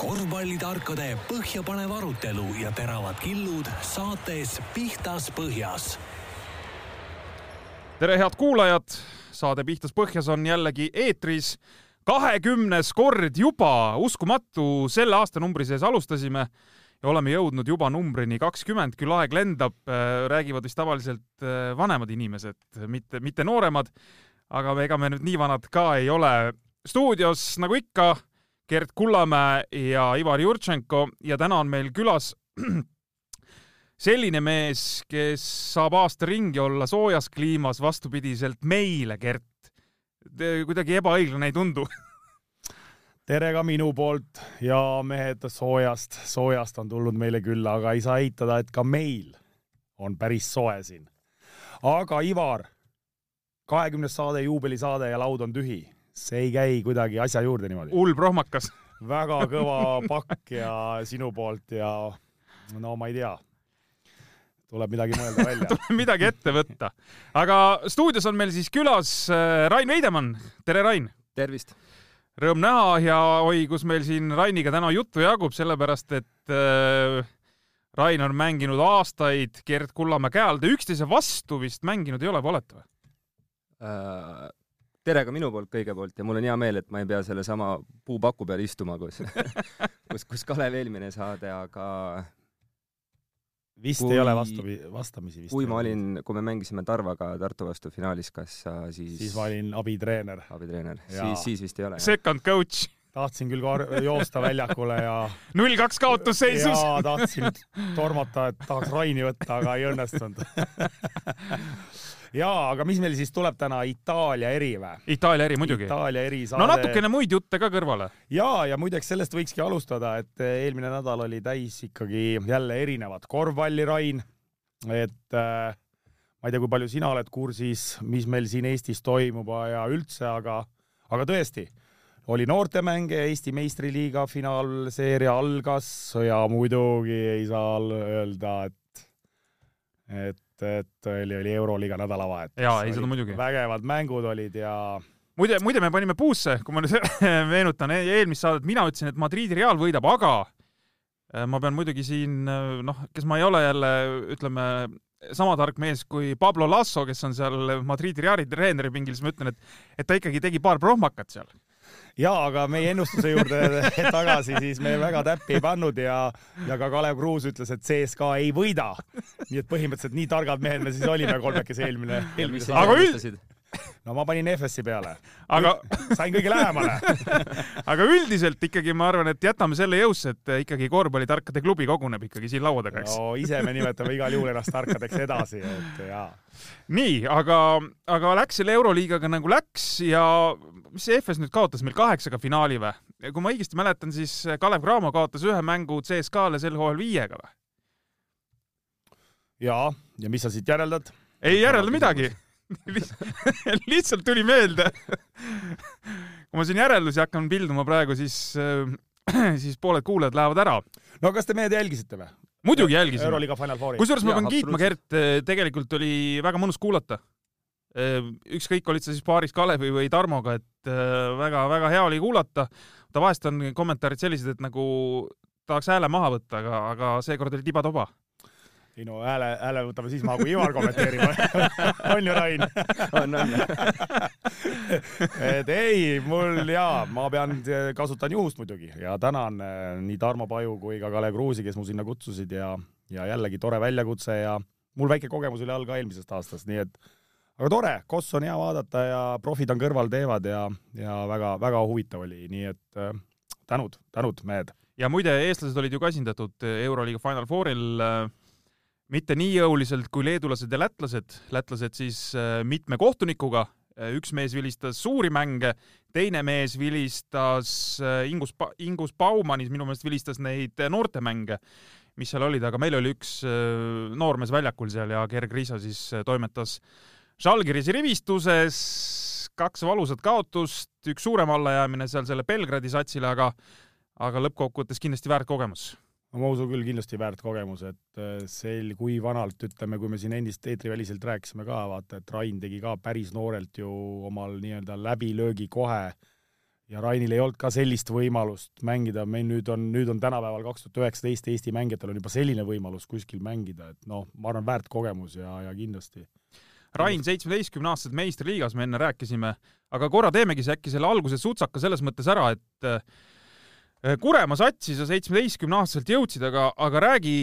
korvpallitarkade põhjapanev arutelu ja teravad killud saates Pihtas Põhjas. tere, head kuulajad, saade Pihtas Põhjas on jällegi eetris. kahekümnes kord juba, uskumatu, selle aastanumbri sees alustasime ja oleme jõudnud juba numbrini kakskümmend, küll aeg lendab, räägivad vist tavaliselt äh, vanemad inimesed, mitte, mitte nooremad. aga ega me nüüd nii vanad ka ei ole. stuudios nagu ikka Gerd Kullamäe ja Ivar Jurtšenko ja täna on meil külas selline mees, kes saab aasta ringi olla soojas kliimas vastupidiselt meile, Gert. kuidagi ebaõiglane ei tundu tere ka minu poolt ja mehed soojast, soojast on tulnud meile külla, aga ei saa eitada, et ka meil on päris soe siin. aga Ivar, kahekümnes saade, juubelisaade ja laud on tühi see ei käi kuidagi asja juurde niimoodi. hull prohmakas väga kõva pakk ja sinu poolt ja no ma ei tea. tuleb midagi mõelda välja tuleb midagi ette võtta. aga stuudios on meil siis külas äh, Rain Veidemann. tere, Rain! tervist! Rõõm näha ja oi, kus meil siin Rainiga täna juttu jagub, sellepärast et äh, Rain on mänginud aastaid Gerd Kullamäe käe all. Te üksteise vastu vist mänginud ei ole, või olete või? Äh, tere ka minu poolt kõige poolt ja mul on hea meel, et ma ei pea sellesama puupaku peal istuma, kus kus, kus Kalev eelmine saade, aga vist kui, ei ole vastu, vastamisi vist. kui ma olin, kui me mängisime Tarvaga Tartu vastu finaalis, kas sa siis siis ma olin abitreener. abitreener, siis, siis vist ei ole. Second coach tahtsin küll ka joosta väljakule ja null kaks kaotusseisus. jaa, tahtsin tormata, et tahaks Raini võtta, aga ei õnnestunud jaa, aga mis meil siis tuleb täna, Itaalia eri või? Itaalia eri muidugi. Itaalia eri saade. no natukene muid jutte ka kõrvale. jaa, ja muideks sellest võikski alustada, et eelmine nädal oli täis ikkagi jälle erinevat korvpalli, Rain. et äh, ma ei tea, kui palju sina oled kursis, mis meil siin Eestis toimub ja üldse, aga, aga tõesti, oli noortemänge, Eesti meistriliiga finaalseeria algas ja muidugi ei saa öelda, et, et et, oli, oli Euroliiga nädalavahetus. jaa, ei seda muidugi. vägevad mängud olid ja muide, muide me panime puusse, kui ma nüüd meenutan e-, eelmist saadet, mina ütlesin, et Madridi Real võidab, aga äh, ma pean muidugi siin noh, kes ma ei ole jälle, ütleme, sama tark mees kui Pablo Lasso, kes on seal Madridi Reali treeneri pingil, siis ma ütlen, et, et ta ikkagi tegi paar prohmakat seal ja aga meie ennustuse juurde tagasi, siis me väga täppi ei pannud ja, ja ka Kalev Kruus ütles, et CSKA ei võida. nii et põhimõtteliselt nii targad mehed me siis olime kolmekesi eelmine, eelmine aga üld-, no ma panin FS-i peale. aga sain kõige lähemale aga üldiselt ikkagi ma arvan, et jätame selle jõusse, et ikkagi korvpallitarkade klubi koguneb ikkagi siin laua taga, eks. no ise me nimetame igal juhul ennast tarkadeks edasi, et jaa. nii, aga, aga läks selle Euroliigaga nagu läks ja mis see FS nüüd kaotas meil kaheksaga finaali või? kui ma õigesti mäletan, siis Kalev Cramo kaotas ühe mängu CSKA-le sel hooajal viiega või? jaa, ja mis sa siit järeldad? ei järelda midagi lihtsalt tuli meelde kui ma siin järeldusi hakkan pilduma praegu, siis, äh, siis pooled kuulajad lähevad ära. no kas te mehed jälgisite või? muidugi jälgisime. kusjuures ma pean kiitma, Gert, äh, tegelikult oli väga mõnus kuulata. Äh, ükskõik, olid sa siis paaris Kalevi või Tarmoga, et väga-väga hea oli kuulata. ta vahest on kommentaarid sellised, et nagu tahaks hääle maha võtta, aga, aga seekord oli tiba-toba ei no hääle, hääle võtame siis maha, kui Ivar kommenteerib on ju, Rain? on, on. et ei, mul jaa, ma pean, kasutan juhust muidugi ja tänan eh, nii Tarmo Paju kui ka Kalev Kruusi, kes mu sinna kutsusid ja, ja jällegi tore väljakutse ja mul väike kogemus oli all ka eelmisest aastast, nii et aga tore, Koss on hea vaadata ja profid on kõrval, teevad ja, ja väga-väga huvitav oli, nii et äh, tänud, tänud, mehed. ja muide, eestlased olid ju ka esindatud Euroliiga Final Fouril äh, mitte nii jõuliselt kui leedulased ja lätlased, lätlased siis äh, mitme kohtunikuga, äh, üks mees vilistas suuri mänge, teine mees vilistas äh, Ingus, Ingus Baumanis minu meelest vilistas neid noortemänge, mis seal olid, aga meil oli üks noormees väljakul seal ja Gerg Riisa siis toimetas Žalgirise rivistuses, kaks valusat kaotust, üks suurem allajäämine seal selle Belgradi satsile, aga aga lõppkokkuvõttes kindlasti väärt kogemus no ma usun küll kindlasti väärt kogemus, et äh, sel, kui vanalt, ütleme, kui me siin endist eetriväliselt rääkisime ka, vaata, et Rain tegi ka päris noorelt ju omal nii-öelda läbilöögi kohe ja Rainil ei olnud ka sellist võimalust mängida, meil nüüd on, nüüd on tänapäeval kaks tuhat üheksateist Eesti mängijatel on juba selline võimalus kuskil mängida, et noh, ma arvan, väärt kogemus ja, ja kindlasti. Rain, seitsmeteistkümneaastaselt meistriliigas me enne rääkisime, aga korra teemegi siis äkki selle alguse sutsaka selles mõttes ära, et äh, Kurema satsi sa seitsmeteistkümneaastaselt jõudsid, aga, aga räägi,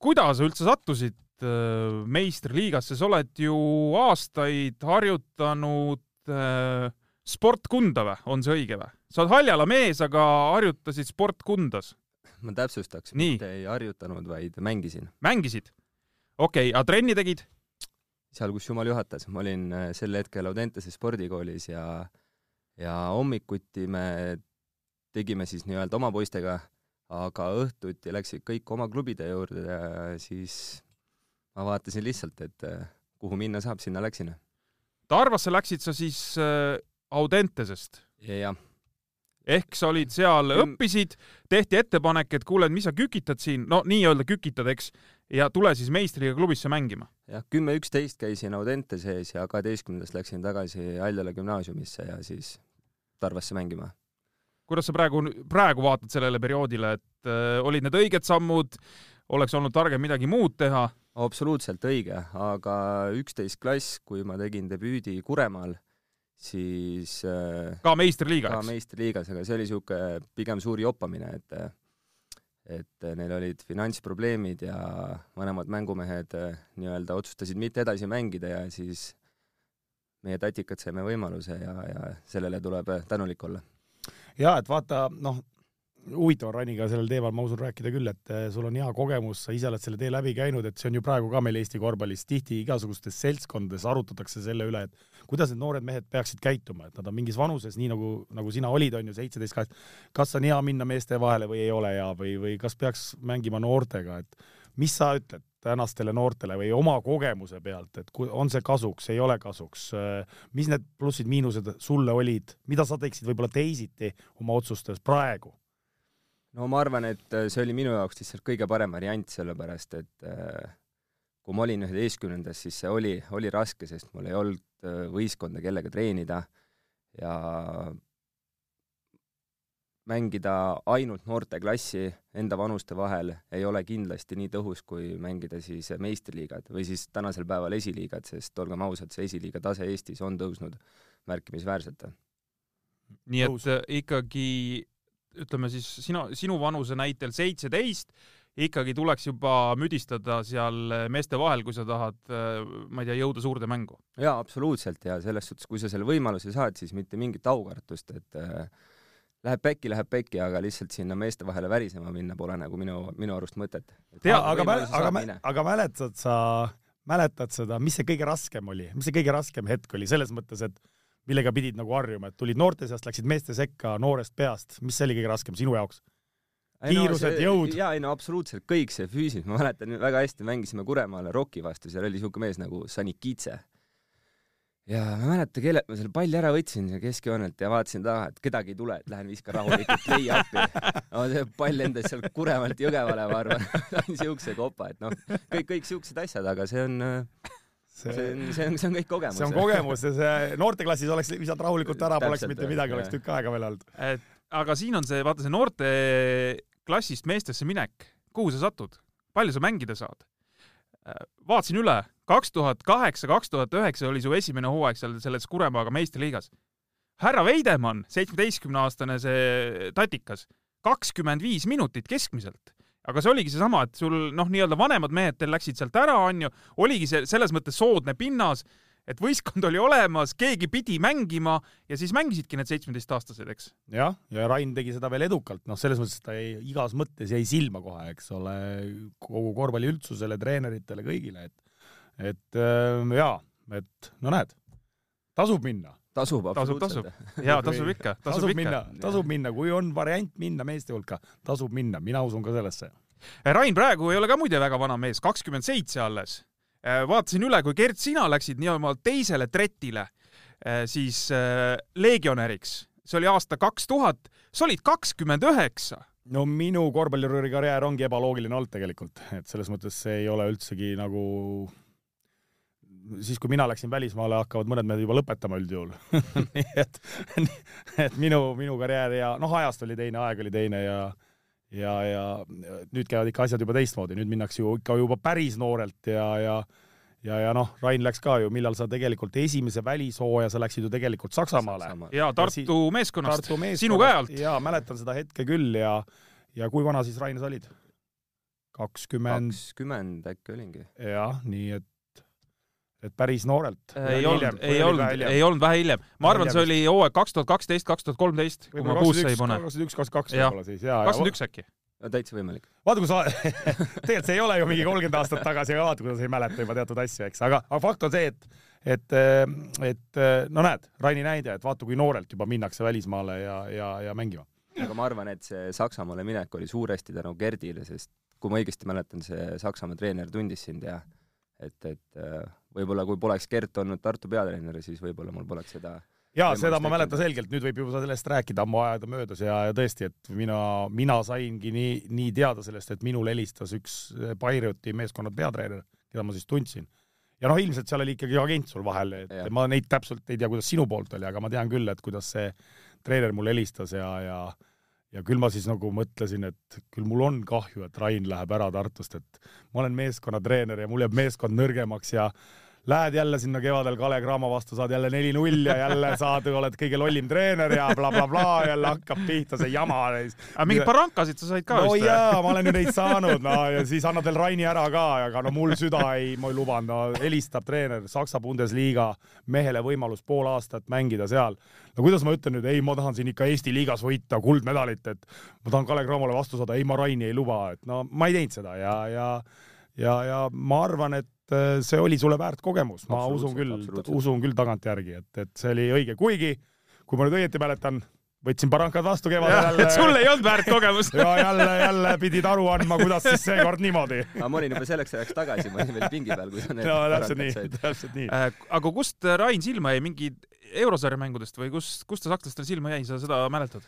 kuidas sa üldse sattusid äh, meistriliigasse, sa oled ju aastaid harjutanud äh, sportkunda või, on see õige või? sa oled Haljala mees, aga harjutasid sportkundas. ma täpsustaks, mitte ei harjutanud, vaid mängisin. mängisid? okei okay,, aga trenni tegid? seal, kus jumal juhatas, ma olin äh, sel hetkel Audentese spordikoolis ja ja hommikuti me tegime siis nii-öelda oma poistega, aga õhtuti läksid kõik oma klubide juurde ja siis ma vaatasin lihtsalt, et äh, kuhu minna saab, sinna läksin. Tarvasse läksid sa siis äh, Audentesest ja,? jah. ehk sa olid seal, õppisid, tehti ettepanek, et kuule, mis sa kükitad siin, no nii-öelda kükitad, eks, ja tule siis meistriga klubisse mängima. jah, kümme-üksteist käisin Audente sees ja kaheteistkümnendast läksin tagasi Haljala gümnaasiumisse ja siis Tarvasse mängima. Kuidas sa praegu, praegu vaatad sellele perioodile, et äh, olid need õiged sammud, oleks olnud targem midagi muud teha? absoluutselt õige, aga üksteist klass, kui ma tegin debüüdi Kuremaal, siis äh, ka meistriliigas? ka meistriliigas, aga see oli niisugune pigem suur joppamine, et et neil olid finantsprobleemid ja vanemad mängumehed äh, nii-öelda otsustasid mitte edasi mängida ja siis meie tatikad saime võimaluse ja, ja sellele tuleb tänulik olla. Ja et vaata, noh, huvitav on Rainiga sellel teemal, ma usun, rääkida küll, et eh, sul on hea kogemus, sa ise oled selle tee läbi käinud, et see on ju praegu ka meil Eesti korvpallis. Tihti igasugustes seltskondades arutatakse selle üle, et kuidas need noored mehed peaksid käituma, et nad on mingis vanuses, nii nagu, nagu sina olid, on ju, seitseteist, kaheksateist, kas on hea minna meeste vahele või ei ole hea või, või kas peaks mängima noortega, et mis sa ütled tänastele noortele või oma kogemuse pealt, et on see kasuks, ei ole kasuks, mis need plussid-miinused sulle olid, mida sa teeksid võib-olla teisiti oma otsustes praegu? no ma arvan, et äh, see oli minu jaoks lihtsalt kõige parem variant, sellepärast et äh, kui ma olin üheteistkümnendas, siis see oli, oli raske, sest mul ei olnud äh, võistkonda, kellega treenida ja mängida ainult noorteklassi enda vanuste vahel ei ole kindlasti nii tõhus, kui mängida siis meistriliigad või siis tänasel päeval esiliigad, sest olgem ausad, see esiliiga tase Eestis on tõusnud märkimisväärselt. nii et Tõus. ikkagi ütleme siis sina, sinu vanuse näitel seitseteist, ikkagi tuleks juba müdistada seal meeste vahel, kui sa tahad, ma ei tea, jõuda suurde mängu. jaa, absoluutselt ja selles suhtes, kui sa selle võimaluse saad, siis mitte mingit aukartust, et äh, läheb pekki, läheb pekki, aga lihtsalt sinna meeste vahele värisema minna pole nagu minu, minu arust mõtet. tea, aga, aga, aga mäletad sa, mäletad seda, mis see kõige raskem oli, mis see kõige raskem hetk oli selles mõttes, et millega pidid nagu harjuma, et tulid noorte seast, läksid meeste sekka noorest peast, mis see oli kõige raskem sinu jaoks? kiirused no,, jõud? jaa, ei no absoluutselt kõik see füüsis, ma mäletan väga hästi, mängisime Kuremaale Rocki vastu, seal oli niisugune mees nagu Sanikitse. Ja ma ei mäleta, kellelt ma selle palli ära võtsin keskjoonelt ja vaatasin taha, et kedagi ei tule, et lähen viskan rahulikult lay-up'i. no see pall lendas sealt Kuremaalt Jõgevale, ma arvan niisuguse kopa, et noh, kõik, kõik siuksed asjad, aga see on see, see on, see on, see on kõik kogemus. see on kogemus ja see noorteklassis oleks visanud rahulikult ära, poleks mitte midagi, oleks tükk aega veel olnud. et aga siin on see, vaata see noorteklassist meestesse minek, kuhu sa satud, palju sa mängida saad? Vaatasin üle, kaks tuhat kaheksa, kaks tuhat üheksa oli su esimene hooaeg seal selles Kuremaaga meistriliigas. härra Veidemann, seitsmeteistkümne-aastane see tatikas, kakskümmend viis minutit keskmiselt aga see oligi seesama, et sul noh, nii-öelda vanemad mehed teil läksid sealt ära, onju, oligi see selles mõttes soodne pinnas, et võistkond oli olemas, keegi pidi mängima ja siis mängisidki need seitsmeteistaastased, eks. jah, ja Rain tegi seda veel edukalt, noh, selles mõttes, et ta jäi igas mõttes jäi silma kohe, eks ole, kogu korvpalli üldsusele, treeneritele, kõigile, et et äh, jaa, et no näed, tasub minna tasub absoluutselt. jaa, tasub ikka, tasub, tasub ikka. minna, tasub minna, kui on variant minna meeste hulka, tasub minna, mina usun ka sellesse. Rain praegu ei ole ka muide väga vana mees, kakskümmend seitse alles. Äh, vaatasin üle, kui Gert, sina läksid nii-öelda teisele tretile, äh, siis äh, legionäriks, see oli aasta kaks tuhat, sa olid kakskümmend üheksa. No minu korvpalluri karjäär ongi ebaloogiline olnud tegelikult, et selles mõttes see ei ole üldsegi nagu siis kui mina läksin välismaale, hakkavad mõned mehed juba lõpetama üldjuhul. Nii et, et minu, minu karjäär ja noh, ajast oli teine, aeg oli teine ja ja, ja nüüd käivad ikka asjad juba teistmoodi, nüüd minnakse ju ikka juba päris noorelt ja, ja ja, ja noh, Rain läks ka ju, millal sa tegelikult esimese välishooaja, sa läksid ju tegelikult Saksamaale Saksamaa. ja Tartu si meeskonnast, Tartu meeskonnast. sinu käe alt. jaa, mäletan seda hetke küll ja, ja kui vana siis Rain sa olid? kakskümmend, kakskümmend äkki olingi. jah, nii et, et päris noorelt. ei olnud, ei olnud, ei olnud vähe hiljem. ma arvan, see oli hooaeg kaks tuhat kaksteist, kaks tuhat kolmteist, kui ma puusse ei pane. kakskümmend üks, kakskümmend kaks võib-olla siis, jaa. kakskümmend üks äkki. täitsa võimalik. vaata, kui sa tegelikult see ei ole ju mingi kolmkümmend aastat tagasi, aga vaata, kuidas ei mäleta juba teatud asju, eks, aga, aga fakt on see, et et, et no näed, Raini näide, et vaata, kui noorelt juba minnakse välismaale ja, ja, ja mängima. aga ma arvan, et see Saksamaale minek oli suuresti tänu Gerdile, sest kui ma õigesti mäletan, see Saksamaa treener tundis sind ja et, et äh, võib-olla kui poleks Gert olnud Tartu peatreener, siis võib-olla mul poleks seda jaa, seda ma mäletan selgelt, nüüd võib juba sellest rääkida, ammu aega möödas ja, ja tõesti, et mina, mina saingi nii, nii teada sellest, et minule helistas üks Pairioti meeskonna peatreener, keda ma siis tundsin. ja noh, ilmselt seal oli ikkagi agent sul vahel, et ja. ma neid täpselt ei tea, kuidas sinu poolt oli, aga ma tean küll, et kuidas see treener mulle helistas ja, ja ja küll ma siis nagu mõtlesin, et küll mul on kahju, et Rain läheb ära Tartust, et ma olen meeskonnatreener ja mul jääb meeskond nõrgemaks ja lähed jälle sinna kevadel Kalev Cramo vastu, saad jälle neli-null ja jälle saad, oled kõige lollim treener ja blablabla bla, bla, jälle hakkab pihta see jama. aga mingeid barankasid sa said ka no vist või? jaa, ma olen ju neid saanud, no ja siis annad veel Raini ära ka, aga no mul süda ei, ma ei lubanud, no helistab treener Saksa Bundesliga mehele võimalus pool aastat mängida seal. no kuidas ma ütlen nüüd, ei, ma tahan siin ikka Eesti liigas võita kuldmedalit, et ma tahan Kalev Cramole vastu saada, ei, ma Raini ei luba, et no ma ei teinud seda ja, ja ja, ja ma arvan, et äh, see oli sulle väärt kogemus, ma usun küll, usun küll tagantjärgi, et, et see oli õige, kuigi kui ma nüüd õieti mäletan, võtsin barankad vastu kevadel jälle. sul ei olnud väärt kogemus ja jälle, jälle pidid aru andma, kuidas siis seekord niimoodi. aga ma olin juba selleks ajaks tagasi, ma olin veel pingi peal, kui sa need no, täpselt nii, täpselt nii äh,. aga kust Rain silma jäi, mingi eurosarja mängudest või kus, kust ta sakslastele silma jäi, sa seda mäletad?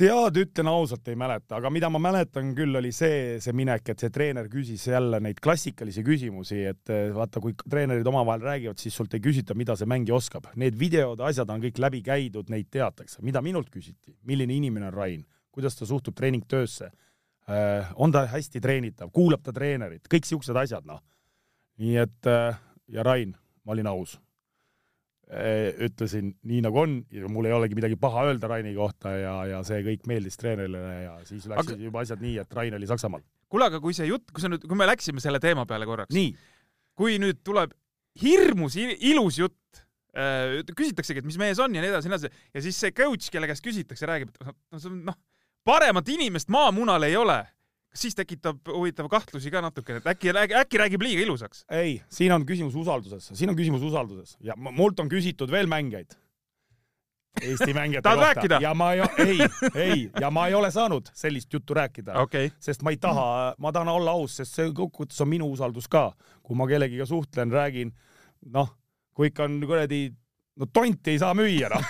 Tead, ütlen ausalt, ei mäleta, aga mida ma mäletan küll, oli see, see minek, et see treener küsis jälle neid klassikalisi küsimusi, et eh, vaata, kui treenerid omavahel räägivad, siis sult ei küsita, mida see mängija oskab. Need videod, asjad on kõik läbi käidud, neid teatakse. mida minult küsiti, milline inimene on Rain, kuidas ta suhtub treeningtöösse, eh, on ta hästi treenitav, kuulab ta treenerit, kõik siuksed asjad, noh. nii et eh, ja Rain, ma olin aus ütlesin nii nagu on ja mul ei olegi midagi paha öelda Raini kohta ja, ja see kõik meeldis treenerile ja siis läksid aga... juba asjad nii, et Rain oli Saksamaal. kuule, aga kui see jutt, kui sa nüüd, kui me läksime selle teema peale korraks. kui nüüd tuleb hirmus ilus jutt äh,, küsitaksegi, et mis mees on ja nii edasi ja nii edasi ja siis see coach, kelle käest küsitakse, räägib, et no see on noh, paremat inimest maamunal ei ole kas siis tekitab huvitava kahtlusi ka natukene, et äkki, äkki räägib liiga ilusaks? ei, siin on küsimus usalduses, siin on küsimus usalduses ja mult on küsitud veel mängijaid. Eesti mängijate kohta ja ma ei, ei, ei ja ma ei ole saanud sellist juttu rääkida okay., sest ma ei taha, ma tahan olla aus, sest see kokkuvõttes on minu usaldus ka, kui ma kellegiga suhtlen, räägin, noh, kui ikka on kuradi no tonti ei saa müüa, noh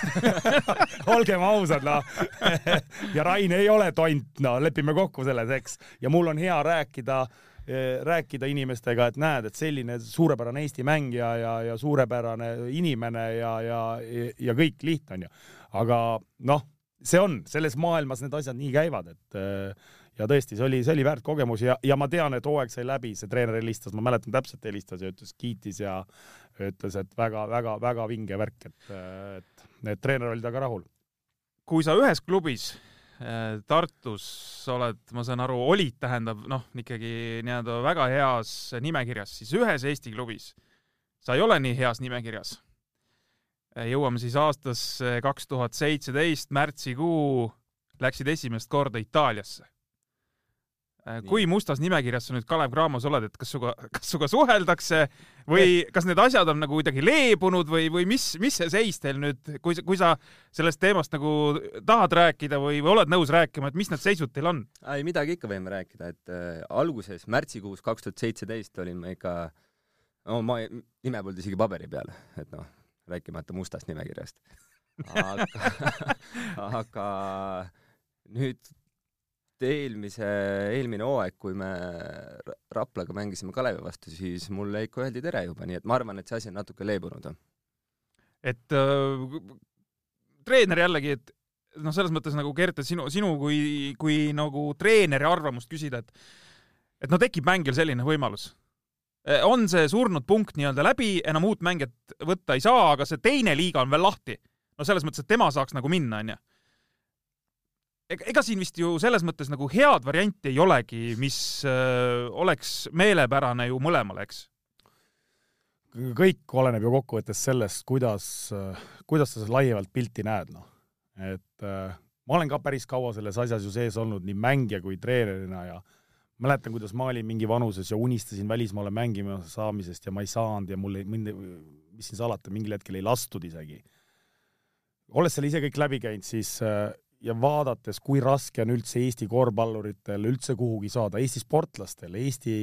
olgem ausad, noh ja Rain ei ole tont, no lepime kokku selles, eks. ja mul on hea rääkida, eh, rääkida inimestega, et näed, et selline suurepärane Eesti mängija ja, ja suurepärane inimene ja, ja, ja kõik lihtne on ju. aga noh, see on, selles maailmas need asjad nii käivad, et eh, ja tõesti, see oli, see oli väärt kogemus ja, ja ma tean, et hooaeg sai läbi, see treener helistas, ma mäletan täpselt, helistas ja ütles, kiitis ja ütles, et väga-väga-väga vinge värk, et, et, et treener oli temaga rahul. kui sa ühes klubis äh, Tartus oled, ma saan aru, olid, tähendab noh, ikkagi nii-öelda väga heas nimekirjas, siis ühes Eesti klubis sa ei ole nii heas nimekirjas. Äh, jõuame siis aastasse kaks tuhat seitseteist, märtsikuu, läksid esimest korda Itaaliasse Äh, kui mustas nimekirjas sa nüüd Kalev Cramos oled, et kas sinuga, kas sinuga suheldakse või kas need asjad on nagu kuidagi leebunud või, või mis, mis see seis teil nüüd, kui, kui sa sellest teemast nagu tahad rääkida või, või oled nõus rääkima, et mis need seisud teil on? ei, midagi ikka võime rääkida, et äh, alguses, märtsikuus kaks tuhat seitseteist olin ma ikka, no ma nime polnud isegi paberi peal, et noh, rääkimata mustast nimekirjast. aga aga nüüd eelmise, eelmine hooaeg, kui me Ra- Raplaga mängisime Kalevi vastu, siis mulle ikka öeldi tere juba, nii et ma arvan, et see asi on natuke leebunud. et äh, treener jällegi, et noh, selles mõttes nagu Gert, et sinu, sinu kui, kui nagu treeneri arvamust küsida, et et no tekib mängijal selline võimalus. on see surnud punkt nii-öelda läbi, enam uut mängijat võtta ei saa, aga see teine liiga on veel lahti. no selles mõttes, et tema saaks nagu minna, onju. ega, ega siin vist ju selles mõttes nagu head varianti ei olegi, mis öö, oleks meelepärane ju mõlemale, eks. kõik oleneb ju kokkuvõttes sellest, kuidas, kuidas sa seda laiemalt pilti näed, noh. et äh, ma olen ka päris kaua selles asjas ju sees olnud nii mängija kui treenerina ja mäletan, kuidas ma olin mingi vanuses ja unistasin välismaale mängima saamisest ja ma ei saanud ja mul ei, mind, mis siin salata, mingil hetkel ei lastud isegi. olles selle ise kõik läbi käinud, siis äh, ja vaadates, kui raske on üldse Eesti korvpalluritel üldse kuhugi saada, Eesti sportlastel, Eesti,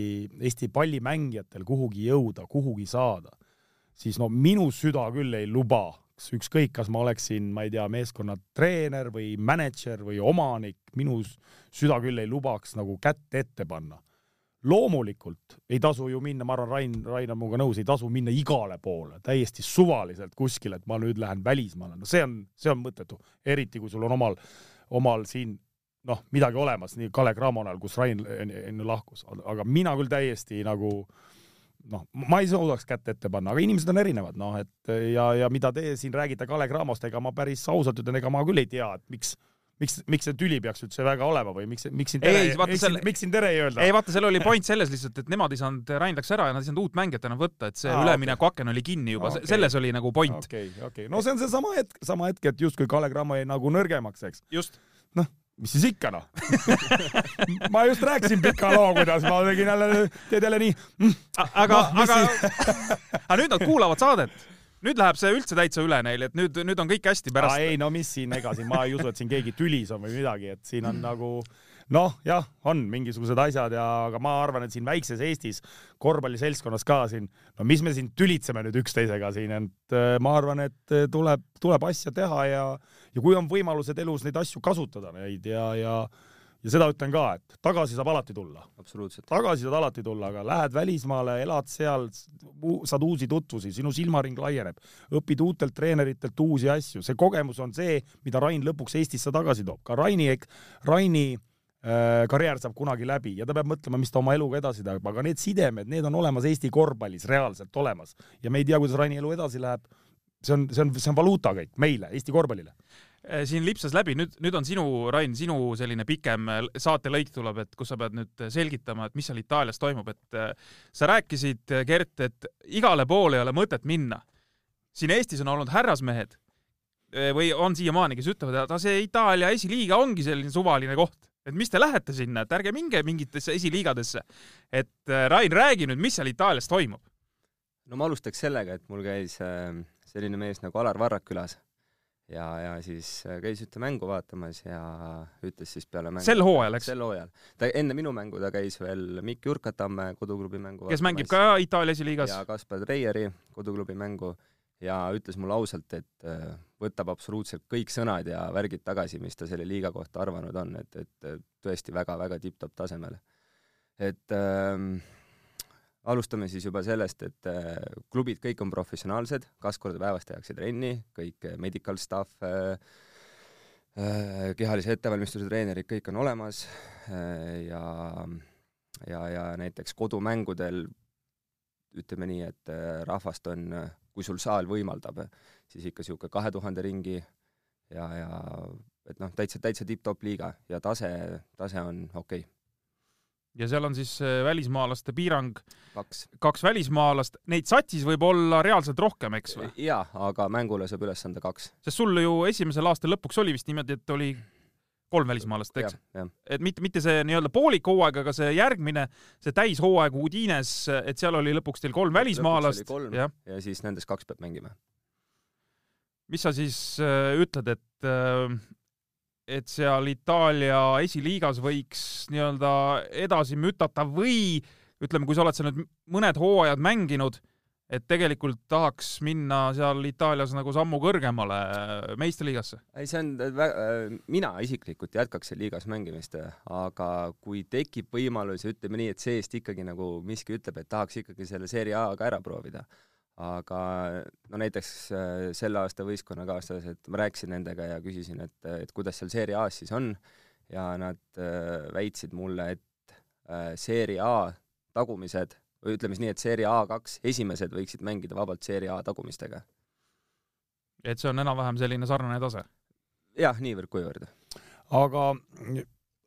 Eesti pallimängijatel kuhugi jõuda, kuhugi saada, siis no minu süda küll ei luba, ükskõik, kas ma oleksin, ma ei tea, meeskonna treener või mänedžer või omanik, minu süda küll ei lubaks nagu kätt ette panna. Loomulikult ei tasu ju minna, ma arvan, Rain, Rain on minuga nõus, ei tasu minna igale poole täiesti suvaliselt kuskile, et ma nüüd lähen välismaale, no see on, see on mõttetu, eriti kui sul on omal, omal siin noh, midagi olemas, nii Kalev Cramo näol, kus Rain enne lahkus, aga mina küll täiesti nagu noh, ma ei suudaks kätt ette panna, aga inimesed on erinevad, noh et ja, ja mida te siin räägite Kalev Cramost, ega ma päris ausalt ütlen, ega ma küll ei tea, et miks, miks, miks see tüli peaks üldse väga olema või miks, miks siin tere miks, selle- miks siin tere ei öelda? ei vaata, seal oli point selles lihtsalt, et nemad ei saanud, Rain läks ära ja nad ei saanud uut mängijat enam võtta, et see Aa, ülemineku aken oli kinni juba Okei. okay., selles oli nagu point okay.. okei, okei, no see on seesama hetk, sama hetk, et justkui Kalev Cramo jäi nagu nõrgemaks, eks. just. mis siis ikka noh ma just rääkisin pika loo, kuidas ma tegin jälle, teed jälle nii aga Noh,, aga, aga nüüd nad kuulavad saadet. Nüüd läheb see üldse täitsa üle neil, et nüüd, nüüd on kõik hästi pärast. ei no mis siin, ega siin ma ei usu, et siin keegi tülis on või midagi, et siin on nagu noh, jah, on mingisugused asjad ja, aga ma arvan, et siin väikses Eestis korvpalliseltskonnas ka siin, no mis me siin tülitseme nüüd üksteisega siin, et äh, ma arvan, et äh, tuleb, tuleb asja teha ja, ja kui on võimalused elus neid asju kasutada neid ja, ja ja seda ütlen ka, et tagasi saab alati tulla absoluutselt. tagasi saad alati tulla, aga lähed välismaale, elad seal, saad uusi tutvusi, sinu silmaring laieneb, õpid uutelt treeneritelt uusi asju, see kogemus on see, mida Rain lõpuks Eestisse tagasi toob. ka Raini, Raini äh, karjäär saab kunagi läbi ja ta peab mõtlema, mis ta oma eluga edasi teeb, aga need sidemed, need on olemas Eesti korvpallis reaalselt olemas ja me ei tea, kuidas Raini elu edasi läheb. see on, see on, see on valuuta kõik meile, Eesti korvpallile. Eh, siin lipsas läbi, nüüd, nüüd on sinu, Rain, sinu selline pikem eh, saatelõik tuleb, et kus sa pead nüüd selgitama, et mis seal Itaalias toimub, et sa rääkisid, Gert, et igale poole ei ole mõtet minna. siin Eestis on olnud härrasmehed eh, või on siiamaani, kes ütlevad, et see Itaalia esiliiga ongi selline suvaline koht, et mis te lähete sinna, et ärge minge mingitesse esiliigadesse. et Rain, räägi nüüd, mis seal Itaalias toimub. no ma alustaks sellega, et mul käis äh, selline mees nagu Alar Varrak külas ja, ja siis äh, käis ühte mängu vaatamas ja ütles siis peale mängu sel hooajal, eks, sel hooajal. ta enne minu mängu ta käis veel Mikk Jurkatamme koduklubi mängu kes mängib ka Itaalia esiliigas ja. Kaspar Treieri koduklubi mängu ja ütles mulle ausalt, et äh, võtab absoluutselt kõik sõnad ja värgid tagasi, mis ta selle liiga kohta arvanud on, et, et äh, tõesti väga-väga tipp-topp tasemel. et ähm, alustame siis juba sellest, et äh, klubid kõik on professionaalsed, kaks korda päevas tehakse trenni, kõik äh, medical staff äh, kehalise ettevalmistuse treenerid, kõik on olemas ja ja, ja näiteks kodumängudel ütleme nii, et rahvast on, kui sul saal võimaldab, siis ikka niisugune kahe tuhande ringi ja, ja et noh, täitsa, täitsa tipp-topp liiga ja tase, tase on okei okay., ja seal on siis eh, välismaalaste piirang, kaks. kaks välismaalast, neid satsis võib olla reaalselt rohkem, eks või? jaa, aga mängule saab üles anda kaks. sest sul ju esimesel aastal lõpuks oli vist niimoodi, et oli kolm välismaalast, eks? et mitte, mitte see nii-öelda poolik hooaeg, aga see järgmine, see täishooaeg Udines, et seal oli lõpuks teil kolm välismaalast jah. ja siis nendest kaks peab mängima. mis sa siis äh, ütled, et äh, et seal Itaalia esiliigas võiks nii-öelda edasi mütata või ütleme, kui sa oled seal nüüd mõned hooajad mänginud, et tegelikult tahaks minna seal Itaalias nagu sammu kõrgemale meistriliigasse? ei, see on väga, mina isiklikult jätkaks seal liigas mängimist, aga kui tekib võimalus, ütleme nii, et seest ikkagi nagu miski ütleb, et tahaks ikkagi selle Serie A ka ära proovida, aga no näiteks selle aasta võistkonnakaaslased, ma rääkisin nendega ja küsisin, et, et kuidas seal Serie A-s siis on ja nad väitsid mulle, et Serie A tagumised või ütleme siis nii, et Serie A2 esimesed võiksid mängida vabalt Serie A tagumistega. et see on enam-vähem selline sarnane tase? jah, niivõrd-kuivõrd. aga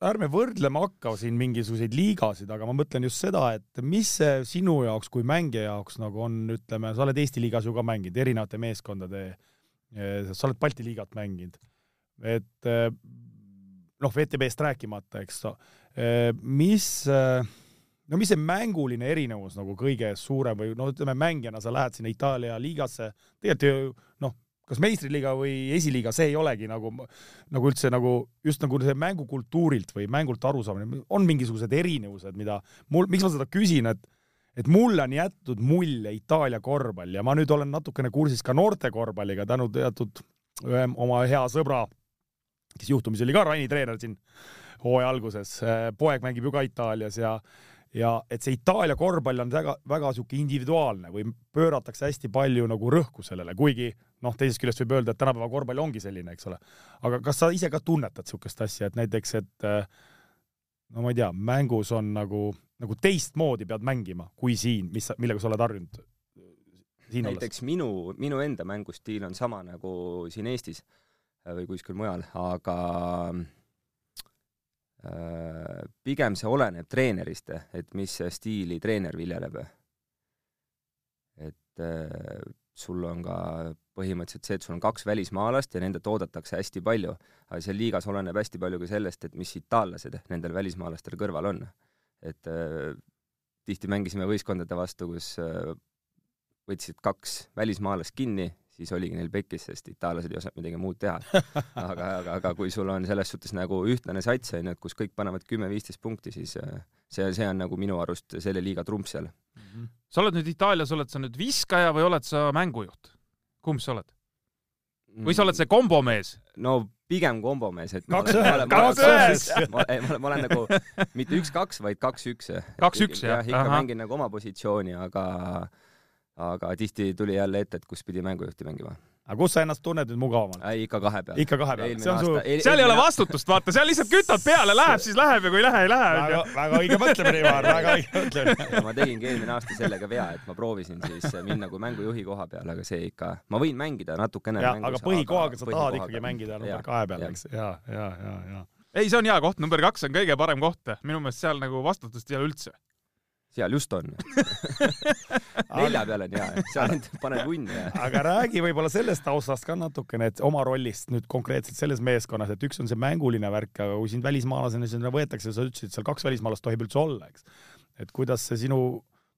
ärme võrdlema hakka siin mingisuguseid liigasid, aga ma mõtlen just seda, et mis see sinu jaoks kui mängija jaoks nagu on, ütleme, sa oled Eesti liigas ju ka mänginud, erinevate meeskondade, sa oled Balti liigat mänginud, et noh, VTB-st rääkimata, eks, mis no mis see mänguline erinevus nagu kõige suurem või no ütleme, mängijana sa lähed sinna Itaalia liigasse, tegelikult ju noh, kas meistriliiga või esiliiga, see ei olegi nagu, nagu üldse nagu just nagu see mängukultuurilt või mängult arusaamine, on mingisugused erinevused, mida mul, miks ma seda küsin, et et mulle on jätnud mulje Itaalia korvpall ja ma nüüd olen natukene kursis ka noorte korvpalliga tänu teatud ühe oma hea sõbra, kes juhtumisi oli ka Raini treener siin hooaja alguses, poeg mängib ju ka Itaalias ja ja et see Itaalia korvpall on väga, väga sihuke individuaalne või pööratakse hästi palju nagu rõhku sellele, kuigi noh, teisest küljest võib öelda, et tänapäeva korvpall ongi selline, eks ole. aga kas sa ise ka tunnetad niisugust asja, et näiteks, et no ma ei tea, mängus on nagu, nagu teistmoodi pead mängima kui siin, mis, millega sa oled harjunud? näiteks olles. minu, minu enda mängustiil on sama nagu siin Eestis või kuskil mujal, aga Äh, pigem see oleneb treenerist, et mis stiili treener viljeleb. et äh, sul on ka põhimõtteliselt see, et sul on kaks välismaalast ja nendelt oodatakse hästi palju, aga seal liigas oleneb hästi palju ka sellest, et mis itaallased nendel välismaalastel kõrval on. et äh, tihti mängisime võistkondade vastu, kus äh, võtsid kaks välismaalast kinni siis oligi neil pekkis, sest itaallased ei osanud midagi muud teha. aga, aga, aga kui sul on selles suhtes nagu ühtlane sats, onju, et kus kõik panevad kümme-viisteist punkti, siis äh, see, see on nagu minu arust selle liiga trump seal mm. -hmm. sa oled nüüd Itaalias, oled sa nüüd viskaja või oled sa mängujuht? kumb sa oled? või sa oled see kombomees? no pigem kombomees, et kaks ühes, kaks ühes! ma, ma, ma olen nagu mitte üks-kaks, vaid kaks-üks. kaks-üks, jah? ikka Aha. mängin nagu oma positsiooni, aga aga tihti tuli jälle ette, et kus pidi mängujuhti mängima. aga kus sa ennast tunned nüüd mugavamalt? ikka kahe peal. ikka kahe peal, see on su eel, seal ei ole vastutust, vaata, seal lihtsalt kütad peale, läheb siis läheb ja kui ei lähe, ei lähe. väga, väga õige mõtlemine, Ivar, väga õige mõtlemine. ma tegingi eelmine aasta sellega vea, et ma proovisin siis minna kui mängujuhi koha peale, aga see ikka, ma võin mängida natukene aga põhikohaga sa tahad ikkagi mängida number kahe peal, eks, ja, ja, ja, ja. ei, see on hea koht, number kaks on kõige parem koht, minu meelest seal nagu vastutust ei ole üldse seal just on nelja peal on hea, seal paned vunni ja. aga räägi võib-olla sellest taustast ka natukene, et oma rollist nüüd konkreetselt selles meeskonnas, et üks on see mänguline värk, aga kui sind välismaalasena sinna võetakse, sa ütlesid, seal kaks välismaalast tohib üldse olla, eks. et kuidas see sinu,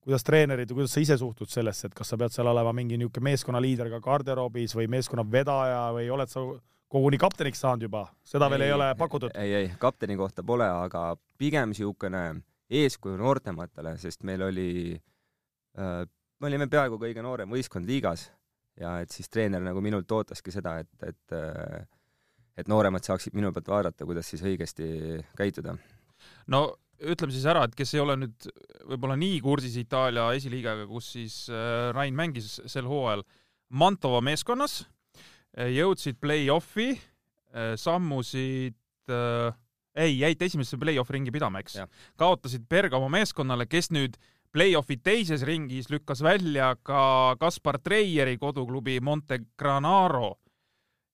kuidas treenerid ja kuidas sa ise suhtud sellesse, et kas sa pead seal olema mingi niisugune meeskonnaliider ka garderoobis või meeskonna vedaja või oled sa koguni kapteniks saanud juba, seda ei, veel ei ole pakutud? ei, ei, kapteni kohta pole, aga pigem niisugune eeskuju noortematele, sest meil oli äh,, me olime peaaegu kõige noorem võistkond liigas ja et siis treener nagu minult ootaski seda, et, et äh, et nooremad saaksid minu pealt vaadata, kuidas siis õigesti käituda. no ütleme siis ära, et kes ei ole nüüd võib-olla nii kursis Itaalia esiliigaga, kus siis äh, Rain mängis sel hooajal Mantova meeskonnas, äh, jõudsid play-off'i, äh, sammusid ei, jäid esimesse play-off ringi pidama, eks. kaotasid Bergamo meeskonnale, kes nüüd play-off'i teises ringis lükkas välja ka Kaspar Treieri koduklubi Montegranaro.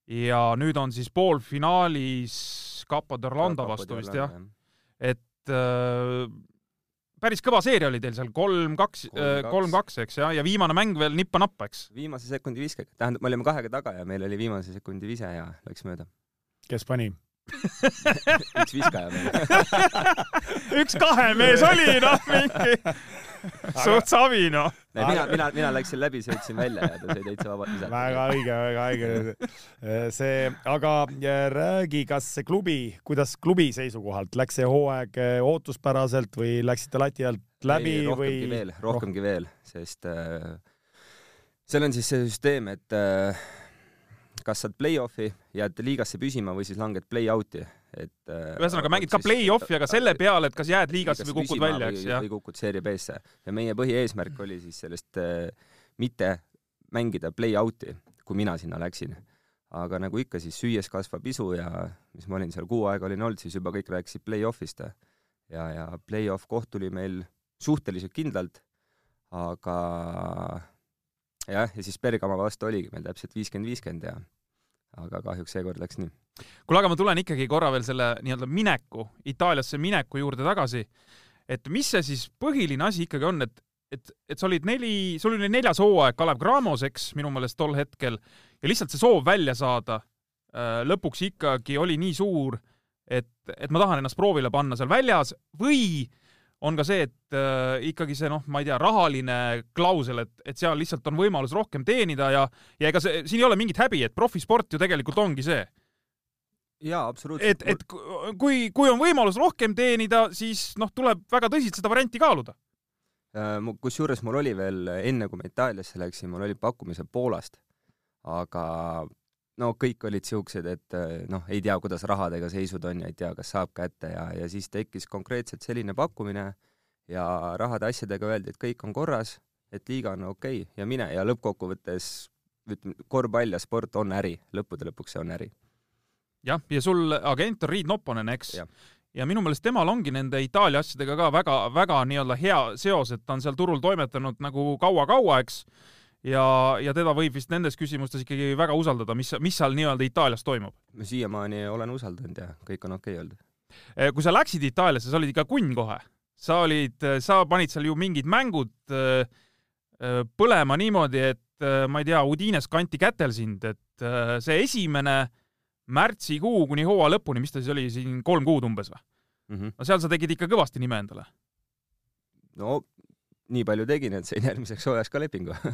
ja nüüd on siis poolfinaalis Capo d'Orlando vastu vist jah. et äh, päris kõva seeria oli teil seal, kolm-kaks, äh, kolm-kaks, eks, ja, ja viimane mäng veel nippa-nappa, eks? viimase sekundi viskega, tähendab, me olime kahega taga ja meil oli viimase sekundi vise ja läks mööda. kes pani? üks viskaja meil üks kahe mees oli, noh, mingi suht savi, noh. mina, mina, mina läksin läbi, sõitsin välja ja ta sai täitsa vabalt visata. väga õige, väga õige. see, aga räägi, kas see klubi, kuidas klubi seisukohalt läks see hooaeg eh, ootuspäraselt või läksite lati alt läbi Ei, rohkemgi või? veel, rohkemgi veel, sest äh, seal on siis see süsteem, et äh, kas saad play-off'i, jääd liigasse püsima või siis langed play-out'i, et äh, ühesõnaga mängid ka play-off'i, aga selle peale, et kas jääd liigasse või kukud välja, eks, jah. või kukud Serie B-sse ja meie põhieesmärk oli siis sellest äh, mitte mängida play-out'i, kui mina sinna läksin. aga nagu ikka, siis süües kasvab isu ja mis ma olin seal kuu aega olin olnud, siis juba kõik rääkisid play-off'ist ja, ja play-off koht tuli meil suhteliselt kindlalt, aga jah, ja siis Bergama vastu oligi meil täpselt viiskümmend, viiskümmend ja aga kahjuks seekord läks nii. kuule, aga ma tulen ikkagi korra veel selle nii-öelda mineku, Itaaliasse mineku juurde tagasi. et mis see siis põhiline asi ikkagi on, et et, et sa olid neli, sul oli neljas hooaeg Kalev Cramos, eks, minu meelest tol hetkel, ja lihtsalt see soov välja saada äh, lõpuks ikkagi oli nii suur, et, et ma tahan ennast proovile panna seal väljas või on ka see, et äh, ikkagi see noh, ma ei tea, rahaline klausel, et, et seal lihtsalt on võimalus rohkem teenida ja, ja ega see, siin ei ole mingit häbi, et profisport ju tegelikult ongi see. jaa, absoluutselt. et, et kui, kui on võimalus rohkem teenida, siis noh, tuleb väga tõsiselt seda varianti kaaluda Äh, kusjuures mul oli veel enne, kui ma Itaaliasse läksin, mul olid pakkumised Poolast, aga no kõik olid siuksed, et äh, noh, ei tea, kuidas rahadega seisud on ja ei tea, kas saab kätte ja, ja siis tekkis konkreetselt selline pakkumine ja rahade asjadega öeldi, et kõik on korras, et liiga on okei okay, ja mine ja lõppkokkuvõttes ütleme, korvpall ja sport on äri, lõppude lõpuks see on äri. jah, ja sul agent on Riit Nopponen, eks? ja minu meelest temal ongi nende Itaalia asjadega ka väga-väga nii-öelda hea seos, et ta on seal turul toimetanud nagu kaua-kaua, eks. Ja, ja teda võib vist nendes küsimustes ikkagi väga usaldada, mis, mis seal nii-öelda Itaalias toimub. ma siiamaani olen usaldanud ja kõik on okei okay olnud. Eh, kui sa läksid Itaaliasse, sa olid ikka kunn kohe. sa olid, sa panid seal ju mingid mängud eh, eh, põlema niimoodi, et ma ei tea, Udines kanti kätel sind, et see esimene märtsikuu kuni hooaja lõpuni, mis ta siis oli, siin kolm kuud umbes või mm? -hmm. no seal sa tegid ikka kõvasti nime endale. no nii palju tegin, et sain järgmiseks hooajaks ka lepingu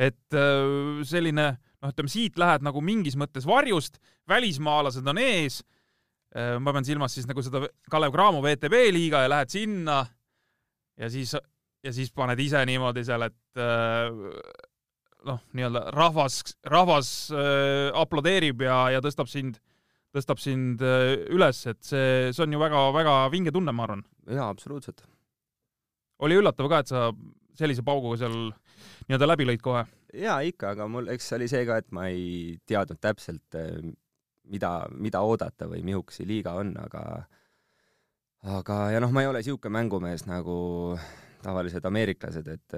et äh, selline, noh, ütleme siit lähed nagu mingis mõttes varjust, välismaalased on ees. Äh, ma pean silmas siis nagu seda Kalev Cramo VTB liiga ja lähed sinna ja siis, ja siis paned ise niimoodi seal, et äh, noh, nii-öelda rahvas, rahvas aplodeerib ja, ja tõstab sind, tõstab sind üles, et see, see on ju väga-väga vinge tunne, ma arvan. jaa, absoluutselt. Oli üllatav ka, et sa sellise pauguga seal nii-öelda läbi lõid kohe? jaa, ikka, aga mul, eks see oli see ka, et ma ei teadnud täpselt, äh, mida, mida oodata või mihuk see liiga on, aga aga, ja noh, ma ei ole niisugune mängumees nagu tavalised ameeriklased, et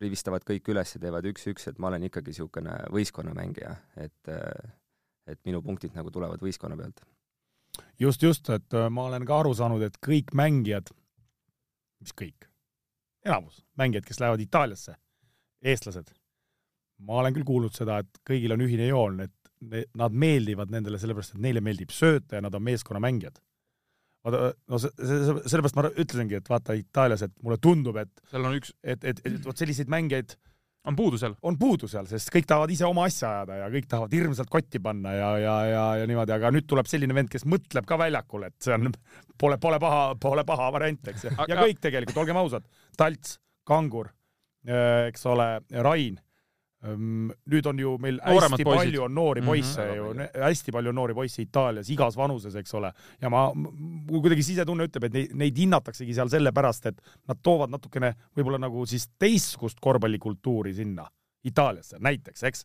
rivistavad kõik üles ja teevad üks-üks, et ma olen ikkagi niisugune võistkonnamängija, et, et minu punktid nagu tulevad võistkonna pealt. just, just, et äh, ma olen ka aru saanud, et kõik mängijad, mis kõik, enamus mängijad, kes lähevad Itaaliasse, eestlased, ma olen küll kuulnud seda, et kõigil on ühine joon, et nad meeldivad nendele sellepärast, et neile meeldib sööta ja nad on meeskonnamängijad. Vaata, no see, see, sellepärast ma ütlesingi, et vaata Itaalias, et mulle tundub, et seal on üks, et, et, et vot selliseid mängijaid on puudu seal? on puudu seal, sest kõik tahavad ise oma asja ajada ja kõik tahavad hirmsalt kotti panna ja, ja, ja, ja niimoodi, aga nüüd tuleb selline vend, kes mõtleb ka väljakul, et see on, pole, pole paha, pole paha variant, eks. ja kõik tegelikult, olgem ausad, Talts, Kangur, eks ole, Rain nüüd on ju meil Nooremad hästi poisid. palju on noori mhm. poisse mm -hmm. ju, hästi palju on noori poisse Itaalias igas vanuses, eks ole, ja ma, mul kuidagi sisetunne ütleb, et neid, neid hinnataksegi seal sellepärast, et nad toovad natukene võib-olla nagu siis teistsugust korvpallikultuuri sinna Itaaliasse näiteks, eks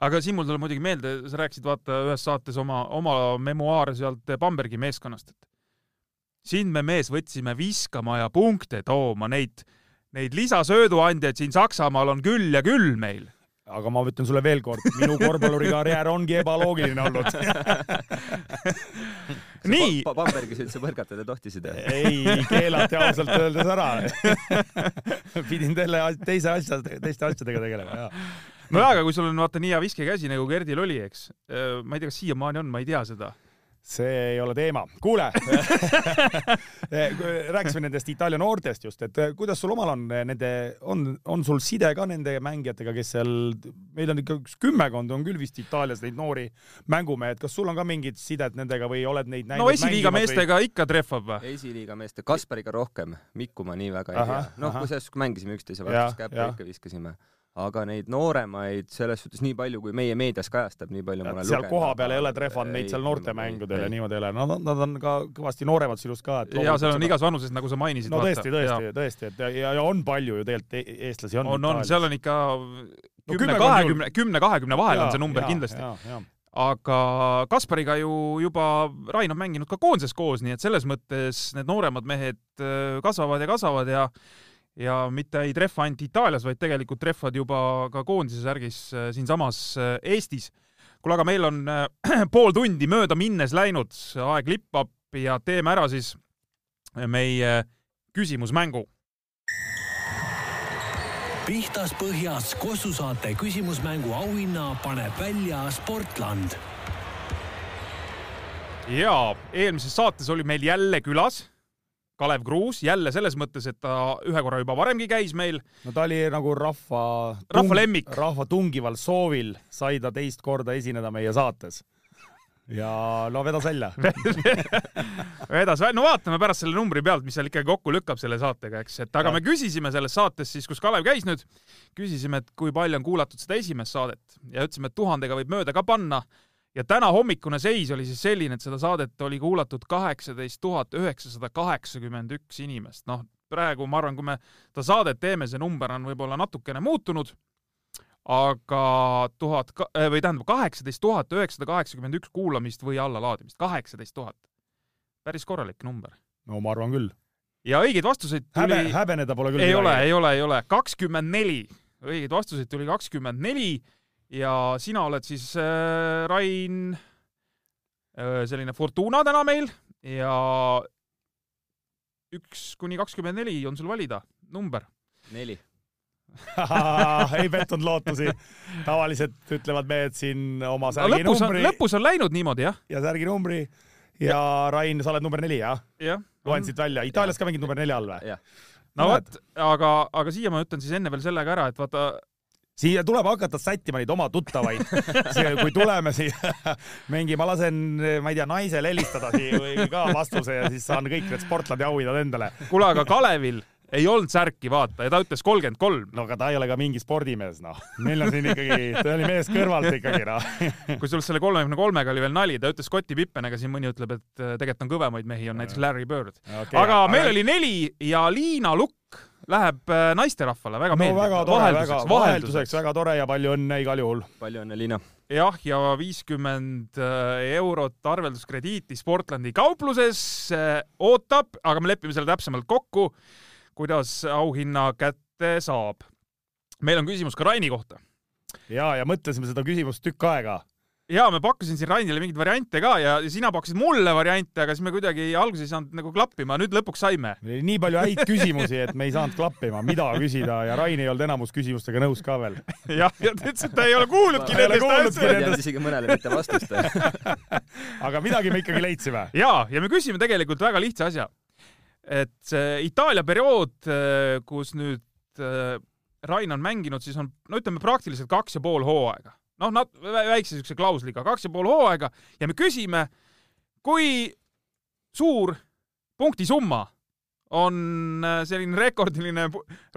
aga siin mul tuleb muidugi meelde, sa rääkisid vaata ühes saates oma, oma memuaare sealt Bambergi meeskonnast, et sind me mees võtsime viskama ja punkte tooma, neid, neid lisasööduandjaid siin Saksamaal on küll ja küll meil aga ma ütlen sulle veel kord, minu korvpallurikarjäär ongi ebaloogiline olnud nii pa. Bambergis üldse põrgatada tohtisid? ei, keelati ausalt öeldes ära pidin teile teise asja, teiste asjadega tegelema, jaa. nojah, aga kui sul on vaata nii hea viskekäsi nagu Gerdil oli, eks, ma ei tea, kas siiamaani on, ma ei tea seda see ei ole teema. kuule rääkisime nendest Itaalia noortest just, et kuidas sul omal on nende, on, on sul side ka nende mängijatega, kes seal, meil on ikka üks kümmekond on küll vist Itaalias neid noori mängumehed, kas sul on ka mingid sidet nendega või oled neid näinud? no esiliiga meestega või... ikka trehvab või? esiliiga meeste, Kaspariga rohkem, Mikku ma nii väga ei tea. noh, kusjuures kui mängisime üksteise vastu, käppa ikka viskasime aga neid nooremaid selles suhtes nii palju, kui meie meedias kajastab, nii palju ma olen lugenud. seal kohapeal ei ole trehvanud neid seal noortemängudel ja niimoodi ei ole, no nad on ka kõvasti nooremad sinust ka. ja seal on igas vanuses, nagu sa mainisid. no tõesti, tõesti, tõesti, et ja, ja on palju ju tegelikult e-, eestlasi on. on, on, seal on ikka kümne, kahekümne, kümne, kahekümne vahel on see number ja, kindlasti. aga Kaspariga ju juba Rain on mänginud ka koondises koos, nii et selles mõttes need nooremad mehed äh, kasvavad ja kasvavad ja ja mitte ei trehva ainult Itaalias, vaid tegelikult trehvad juba ka koondise särgis äh, siinsamas äh, Eestis. kuule, aga meil on äh, pool tundi mööda minnes läinud, aeg lippab ja teeme ära siis meie küsimusmängu. pihtas põhjas Kossu saate küsimusmängu auhinna paneb välja Sportland. ja eelmises saates oli meil jälle külas Kalev Kruus jälle selles mõttes, et ta ühe korra juba varemgi käis meil. no ta oli nagu rahva rahva lemmik. rahva tungival soovil sai ta teist korda esineda meie saates ja no vedas välja vedas välja, no vaatame pärast selle numbri pealt, mis seal ikkagi kokku lükkab selle saatega, eks, et aga ja. me küsisime selles saates siis, kus Kalev käis nüüd, küsisime, et kui palju on kuulatud seda esimest saadet ja ütlesime, et tuhandega võib mööda ka panna ja täna hommikune seis oli siis selline, et seda saadet oli kuulatud kaheksateist tuhat üheksasada kaheksakümmend üks inimest. noh, praegu ma arvan, kui me seda saadet teeme, see number on võib-olla natukene muutunud, aga tuhat äh, või tähendab kaheksateist tuhat üheksasada kaheksakümmend üks kuulamist või allalaadimist, kaheksateist tuhat. päris korralik number. no ma arvan küll. ja õigeid vastuseid tuli Häbe, häbeneda pole küll ei midagi. ole, ei ole, ei ole, kakskümmend neli. õigeid vastuseid tuli kakskümmend neli ja sina oled siis äh, Rain äh, selline Fortuna täna meil ja üks kuni kakskümmend neli on sul valida, number. neli ei pettunud lootusi. tavaliselt ütlevad mehed siin oma särginumbri no,. lõpus on läinud niimoodi, jah. ja särginumbri ja, ja Rain, sa oled number neli, jah ja.? loen siit välja. Itaalias ka mängid number nelja all või? no vot, aga, aga siia ma ütlen siis enne veel selle ka ära, et vaata siia tuleb hakata sättima neid oma tuttavaid. kui tuleme siia mingi, ma lasen, ma ei tea, naisel helistada siia või ka vastuse ja siis saan kõik need sportlandi auhinnad endale. kuule, aga Kalevil ei olnud särki, vaata, ja ta ütles kolmkümmend kolm. no aga ta ei ole ka mingi spordimees, noh. meil on siin ikkagi, ta oli mees kõrvalt ikkagi, noh. kusjuures selle kolmekümne kolmega oli veel nali, ta ütles Scotti Pippenega, siin mõni ütleb, et äh, tegelikult on kõvemaid mehi, on näiteks Larry Bird okay,. aga meil aga... oli neli ja Liina Lukk läheb äh, naisterahvale väga no, meeldib. väga tore, väga vahelduseks väga tore ja palju õnne igal juhul. palju õnne, Liina. jah, ja viiskümmend äh, eurot arvelduskrediiti Sportlandi kaupluses ootab, aga me lepime selle täpsemalt kokku kuidas auhinna kätte saab. meil on küsimus ka Raini kohta. ja, ja mõtlesime seda küsimust tükk aega ja ma pakkusin siin Rainile mingeid variante ka ja sina pakkusid mulle variante, aga siis me kuidagi alguses ei saanud nagu klappima, nüüd lõpuks saime. nii palju häid küsimusi, et me ei saanud klappima, mida küsida ja Rain ei olnud enamus küsimustega nõus ka veel. jah, ja ta ütles, et ta ei ole kuulnudki nendest asjadest. isegi mõnele mitte vastust aga midagi me ikkagi leidsime. ja, ja me küsime tegelikult väga lihtsa asja et see Itaalia periood, kus nüüd äh, Rain on mänginud, siis on, no ütleme praktiliselt kaks ja pool hooaega. Noh, nat-, väikse siukse klausliga, kaks ja pool hooaega ja me küsime, kui suur punktisumma on äh, selline rekordiline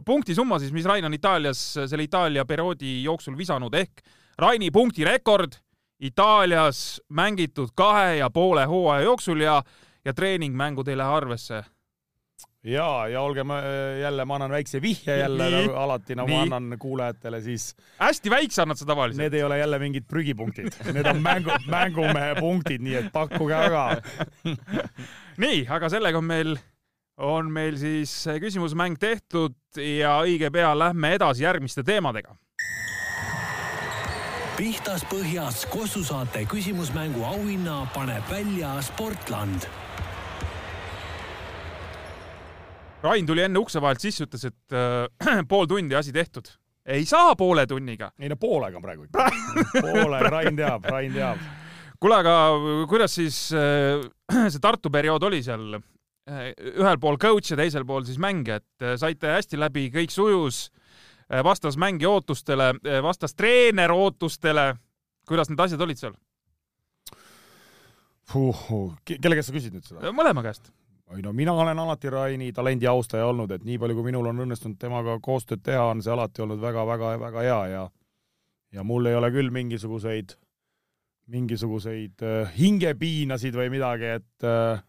punktisumma siis, mis Rain on Itaalias selle Itaalia perioodi jooksul visanud, ehk Raini punktirekord Itaalias mängitud kahe ja poole hooaja jooksul ja, ja treeningmängu teile arvesse ja, ja olgem äh, jälle, ma annan väikse vihje jälle nii, nagu alati nagu nii. annan kuulajatele, siis. hästi väikse annad sa tavaliselt. Need ei ole jälle mingid prügipunktid, need on mängu, mängumehe punktid, nii et pakkuge aga nii, aga sellega on meil, on meil siis küsimusmäng tehtud ja õige pea lähme edasi järgmiste teemadega pihtas põhjas Kossu saate küsimusmängu auhinna paneb välja Sportland Rain tuli enne ukse vahelt sisse, ütles, et äh, pool tundi asi tehtud. ei saa poole tunniga. ei no poolega praegu ikka poolega, Rain teab, Rain teab. kuule, aga kuidas siis äh, see Tartu periood oli seal? Äh, ühel pool coach ja teisel pool siis mängija, et äh, saite hästi läbi, kõik sujus, vastas mängija ootustele, vastas treener ootustele. kuidas need asjad olid seal? kelle käest sa küsid nüüd seda? mõlema käest. Ei no mina olen alati Raini talendi austaja olnud, et nii palju, kui minul on õnnestunud temaga koostööd teha, on see alati olnud väga-väga-väga hea ja ja mul ei ole küll mingisuguseid, mingisuguseid äh, hingepiinasid või midagi, et äh,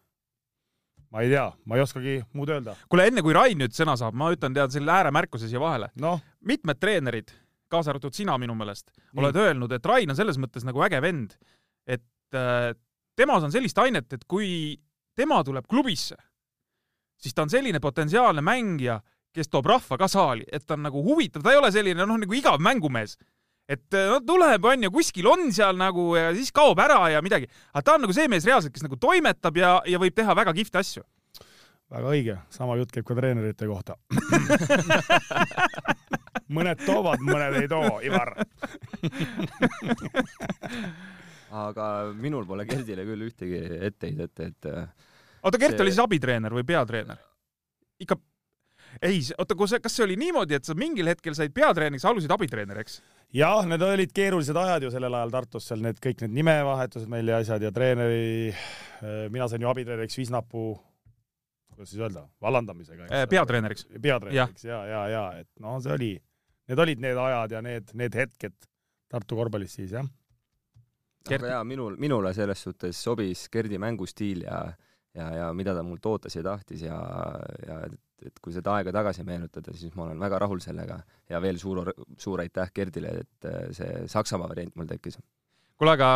ma ei tea, ma ei oskagi muud öelda. kuule, enne kui Rain nüüd sõna saab, ma ütlen, tead, selle ääremärkuse siia vahele. No.. mitmed treenerid, kaasa arvatud sina minu meelest, oled öelnud, et Rain on selles mõttes nagu äge vend, et äh, temas on sellist ainet, et kui tema tuleb klubisse, siis ta on selline potentsiaalne mängija, kes toob rahva ka saali, et ta on nagu huvitav, ta ei ole selline noh, nagu igav mängumees. Et no tuleb, onju, kuskil on seal nagu ja siis kaob ära ja midagi. aga ta on nagu see mees reaalselt, kes nagu toimetab ja, ja võib teha väga kihvte asju. väga õige, sama jutt käib ka treenerite kohta. Mõned toovad, mõned ei too, Ivar aga minul pole Gerdile küll ühtegi etteheidet, et oota, Gert see... oli siis abitreener või peatreener? ikka ei, oota, kas see oli niimoodi, et sa mingil hetkel said peatreeneriks, alustasid abitreeneriks? jah, need olid keerulised ajad ju sellel ajal Tartus, seal need kõik need nimevahetused meil ja asjad ja treeneri, äh, mina sain ju abitreeneriks Visnapuu, kuidas siis öelda, vallandamisega. Äh, peatreeneriks. peatreeneriks ja, ja, ja, ja et noh, see oli, need olid need ajad ja need, need hetked Tartu korvpallis siis jah. Aga jaa, minul, minule selles suhtes sobis Gerdi mängustiil ja ja, ja mida ta mult ootas ja tahtis ja, ja et kui seda aega tagasi meenutada, siis ma olen väga rahul sellega ja veel suur, suur aitäh Gerdile, et äh, see Saksamaa variant mul tekkis. kuule, aga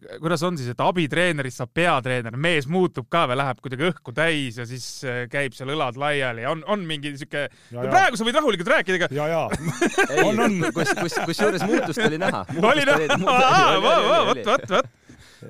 kuidas on siis, et abitreenerist saab peatreener, mees muutub ka või läheb kuidagi õhku täis ja siis äh, käib seal õlad laiali, on, on mingi siuke, praegu sa võid rahulikult rääkida, aga. ja, ja. on, on. kus, kus, kusjuures muutust oli näha. oli näha, vot, vot, vot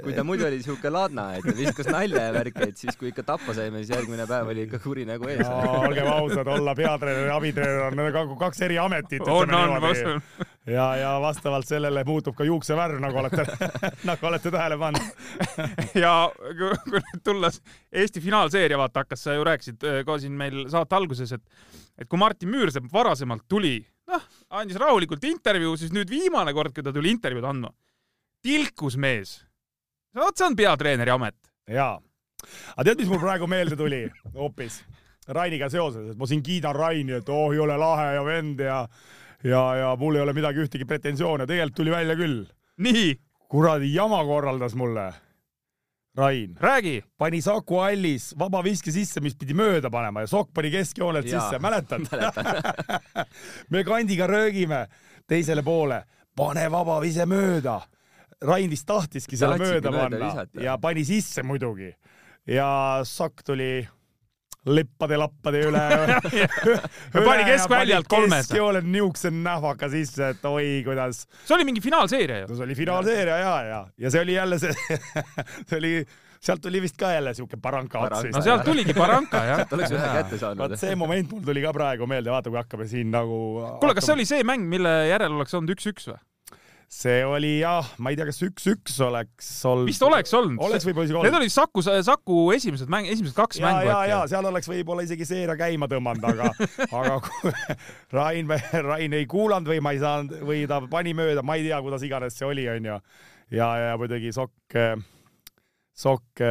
kui ta muidu oli siuke ladna, et ta viskas nalja ja värki, et siis kui ikka tappa saime, siis järgmine päev oli ikka kuri nägu ees. olgem ausad, olla peatreener ja abitreener on nagu kaks eri ametit. on, on, ja, ja vastavalt sellele muutub ka juuksevärv, nagu olete nagu olete tähele pannud ja kui nüüd tulla Eesti finaalseeria, vaata hakkas, sa ju rääkisid äh, ka siin meil saate alguses, et et kui Martin Müürsepp varasemalt tuli, noh, andis rahulikult intervjuu, siis nüüd viimane kord, kui ta tuli intervjuud andma, tilkus mees vot see on peatreeneri amet. jaa. aga tead, mis mul praegu meelde tuli hoopis Rainiga seoses, et ma siin kiidan Raini, et oh, jõle lahe ja vend ja ja, ja mul ei ole midagi, ühtegi pretensioone, tegelikult tuli välja küll. nii? kuradi jama korraldas mulle. Rain. räägi. pani Saku hallis vabaviske sisse, mis pidi mööda panema ja Sokk pani keskjoonelt sisse, mäletad me kandiga röögime teisele poole, pane vabavise mööda Rain vist tahtiski selle mööda panna ja pani sisse muidugi. ja Sakk tuli lippade-lappade üle pani keskväljalt kolmes. keskjoonel niisuguse nähvaka sisse, et oi, kuidas. see oli mingi finaalseeria ju. no see oli finaalseeria ja, ja, ja see oli jälle see see oli, sealt tuli vist ka jälle siuke baranka ots. no sealt tuligi baranka jah. sealt oleks ühe kätte saanud. vot see moment mul tuli ka praegu meelde, vaata, kui hakkame siin nagu. kuule, kas see oli see mäng, mille järel oleks olnud üks-üks või? See oli jah, ma ei tea, kas üks-üks oleks olnud. vist oleks olnud. oleks võib-olla isegi olnud. Need olid Saku, Saku esimesed mäng, esimesed kaks ja, mängu. ja, ja seal oleks võib-olla isegi seeria käima tõmmanud, aga aga kui Rain, Rain ei kuulanud või ma ei saanud või ta pani mööda, ma ei tea, kuidas iganes see oli, onju. ja, ja muidugi Sokk, Sokk,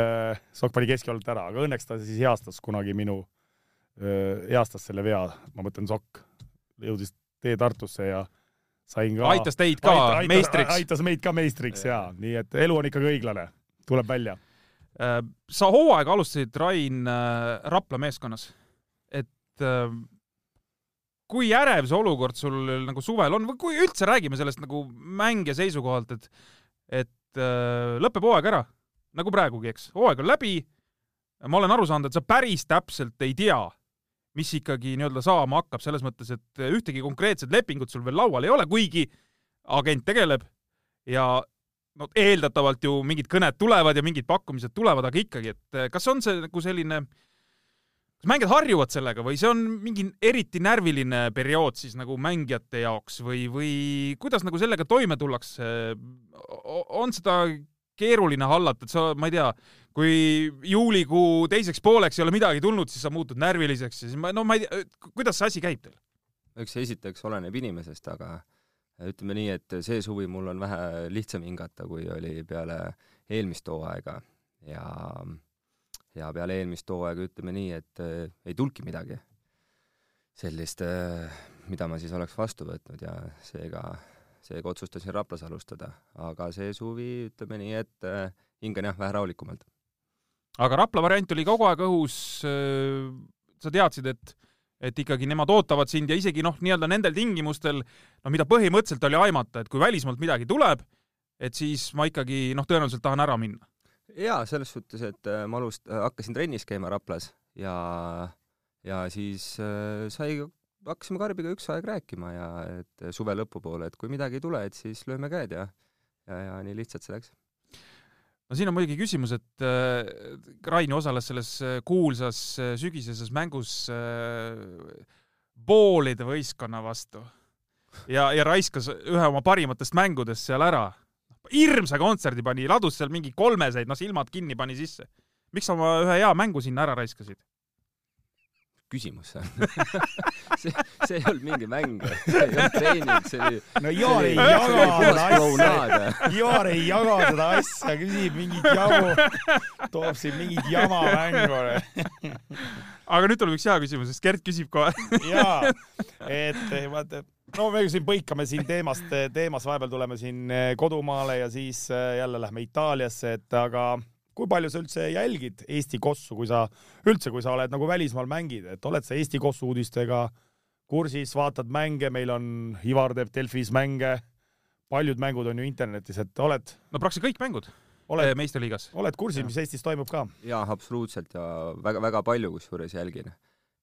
Sokk pani keskjoonelt ära, aga õnneks ta siis heastas kunagi minu, heastas selle vea, ma mõtlen Sokk, jõudis tee Tartusse ja sain ka. aitas teid ka aitas, meistriks. aitas meid ka meistriks ja, nii et elu on ikkagi õiglane, tuleb välja. Äh, sa hooaega alustasid, Rain, äh, Rapla meeskonnas, et äh, kui ärev see olukord sul nagu suvel on või kui üldse räägime sellest nagu mängija seisukohalt, et, et lõpeb hooaeg ära, nagu praegugi, eks, hooaeg on läbi. ma olen aru saanud, et sa päris täpselt ei tea mis ikkagi nii-öelda saama hakkab, selles mõttes, et ühtegi konkreetset lepingut sul veel laual ei ole, kuigi agent tegeleb ja no eeldatavalt ju mingid kõned tulevad ja mingid pakkumised tulevad, aga ikkagi, et kas on see nagu selline, kas mängijad harjuvad sellega või see on mingi eriti närviline periood siis nagu mängijate jaoks või, või kuidas nagu sellega toime tullakse? on seda keeruline hallata, et sa, ma ei tea, kui juulikuu teiseks pooleks ei ole midagi tulnud, siis sa muutud närviliseks ja siis ma, no ma ei tea, kuidas see asi käib teil? eks see esiteks oleneb inimesest, aga ütleme nii, et see suvi mul on vähe lihtsam hingata, kui oli peale eelmist hooaega ja ja peale eelmist hooaega ütleme nii, et äh, ei tulnudki midagi sellist äh,, mida ma siis oleks vastu võtnud ja seega, seega otsustasin Raplas alustada, aga see suvi ütleme nii, et äh, hingan jah, vähe rahulikumalt. aga Rapla variant oli kogu aeg õhus. sa teadsid, et, et ikkagi nemad ootavad sind ja isegi noh, nii-öelda nendel tingimustel, no mida põhimõtteliselt oli aimata, et kui välismaalt midagi tuleb, et siis ma ikkagi noh, tõenäoliselt tahan ära minna. jaa, selles suhtes, et äh, ma alust-, hakkasin trennis käima Raplas ja, ja siis äh, sai, hakkasime Karbiga üks aeg rääkima ja et suve lõpupoole, et kui midagi ei tule, et siis lööme käed ja, ja, ja nii lihtsalt see läks. no siin on muidugi küsimus, et äh, Raini osales selles kuulsas sügiseses mängus äh, poolide võistkonna vastu ja, ja raiskas ühe oma parimatest mängudest seal ära. hirmsa kontserdi pani, ladus seal mingi kolmeseid, noh silmad kinni pani sisse. miks sa oma ühe hea mängu sinna ära raiskasid? Küsimus see on see, see ei olnud mingi mäng, see ei olnud treening, see oli, no Jaar ei jaga seda asja. Jaar ei jaga seda asja, küsib mingit jamu, toob siin mingit jama mängu. aga nüüd tuleb üks hea küsimus, sest Gert küsib kohe. jaa, et vaata, no me siin põikame siin teemast teemas, vahepeal tuleme siin eh, kodumaale ja siis eh, jälle lähme Itaaliasse, et aga kui palju sa üldse jälgid Eesti kossu, kui sa üldse, kui sa oled nagu välismaal mängid, et oled sa Eesti kossu uudistega kursis, vaatad mänge, meil on Ivar teeb Delfis mänge, paljud mängud on ju internetis, et oled, no praktiliselt kõik mängud oled, meistriliigas. oled kursis, mis Eestis toimub ka? jaa, absoluutselt ja väga-väga palju kusjuures jälgin.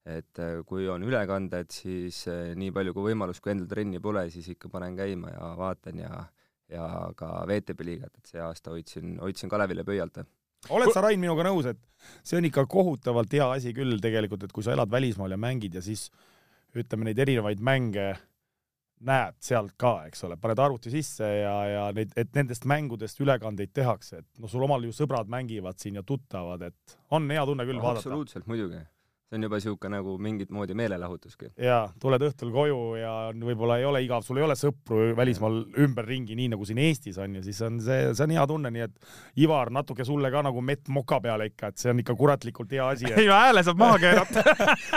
et äh, kui on ülekanded, siis äh, nii palju kui võimalus, kui endal trenni pole, siis ikka panen käima ja vaatan ja ja ka VTB liigat, et see aasta hoidsin, hoidsin Kalevile pöialt. Oled sa, Rain, minuga nõus, et see on ikka kohutavalt hea asi küll tegelikult, et kui sa elad välismaal ja mängid ja siis ütleme, neid erinevaid mänge näed sealt ka, eks ole, paned arvuti sisse ja, ja neid, et nendest mängudest ülekandeid tehakse, et no sul omal ju sõbrad mängivad siin ja tuttavad, et on hea tunne küll vaadata. absoluutselt, muidugi. See on juba siuke nagu mingit moodi meelelahutuski. ja tuled õhtul koju ja võib-olla ei ole igav, sul ei ole sõpru välismaal ümberringi, nii nagu siin Eestis on ju, siis on see, see on hea tunne, nii et Ivar, natuke sulle ka nagu mett moka peale ikka, et see on ikka kuratlikult hea asi. ei, hääle saab maha keerata.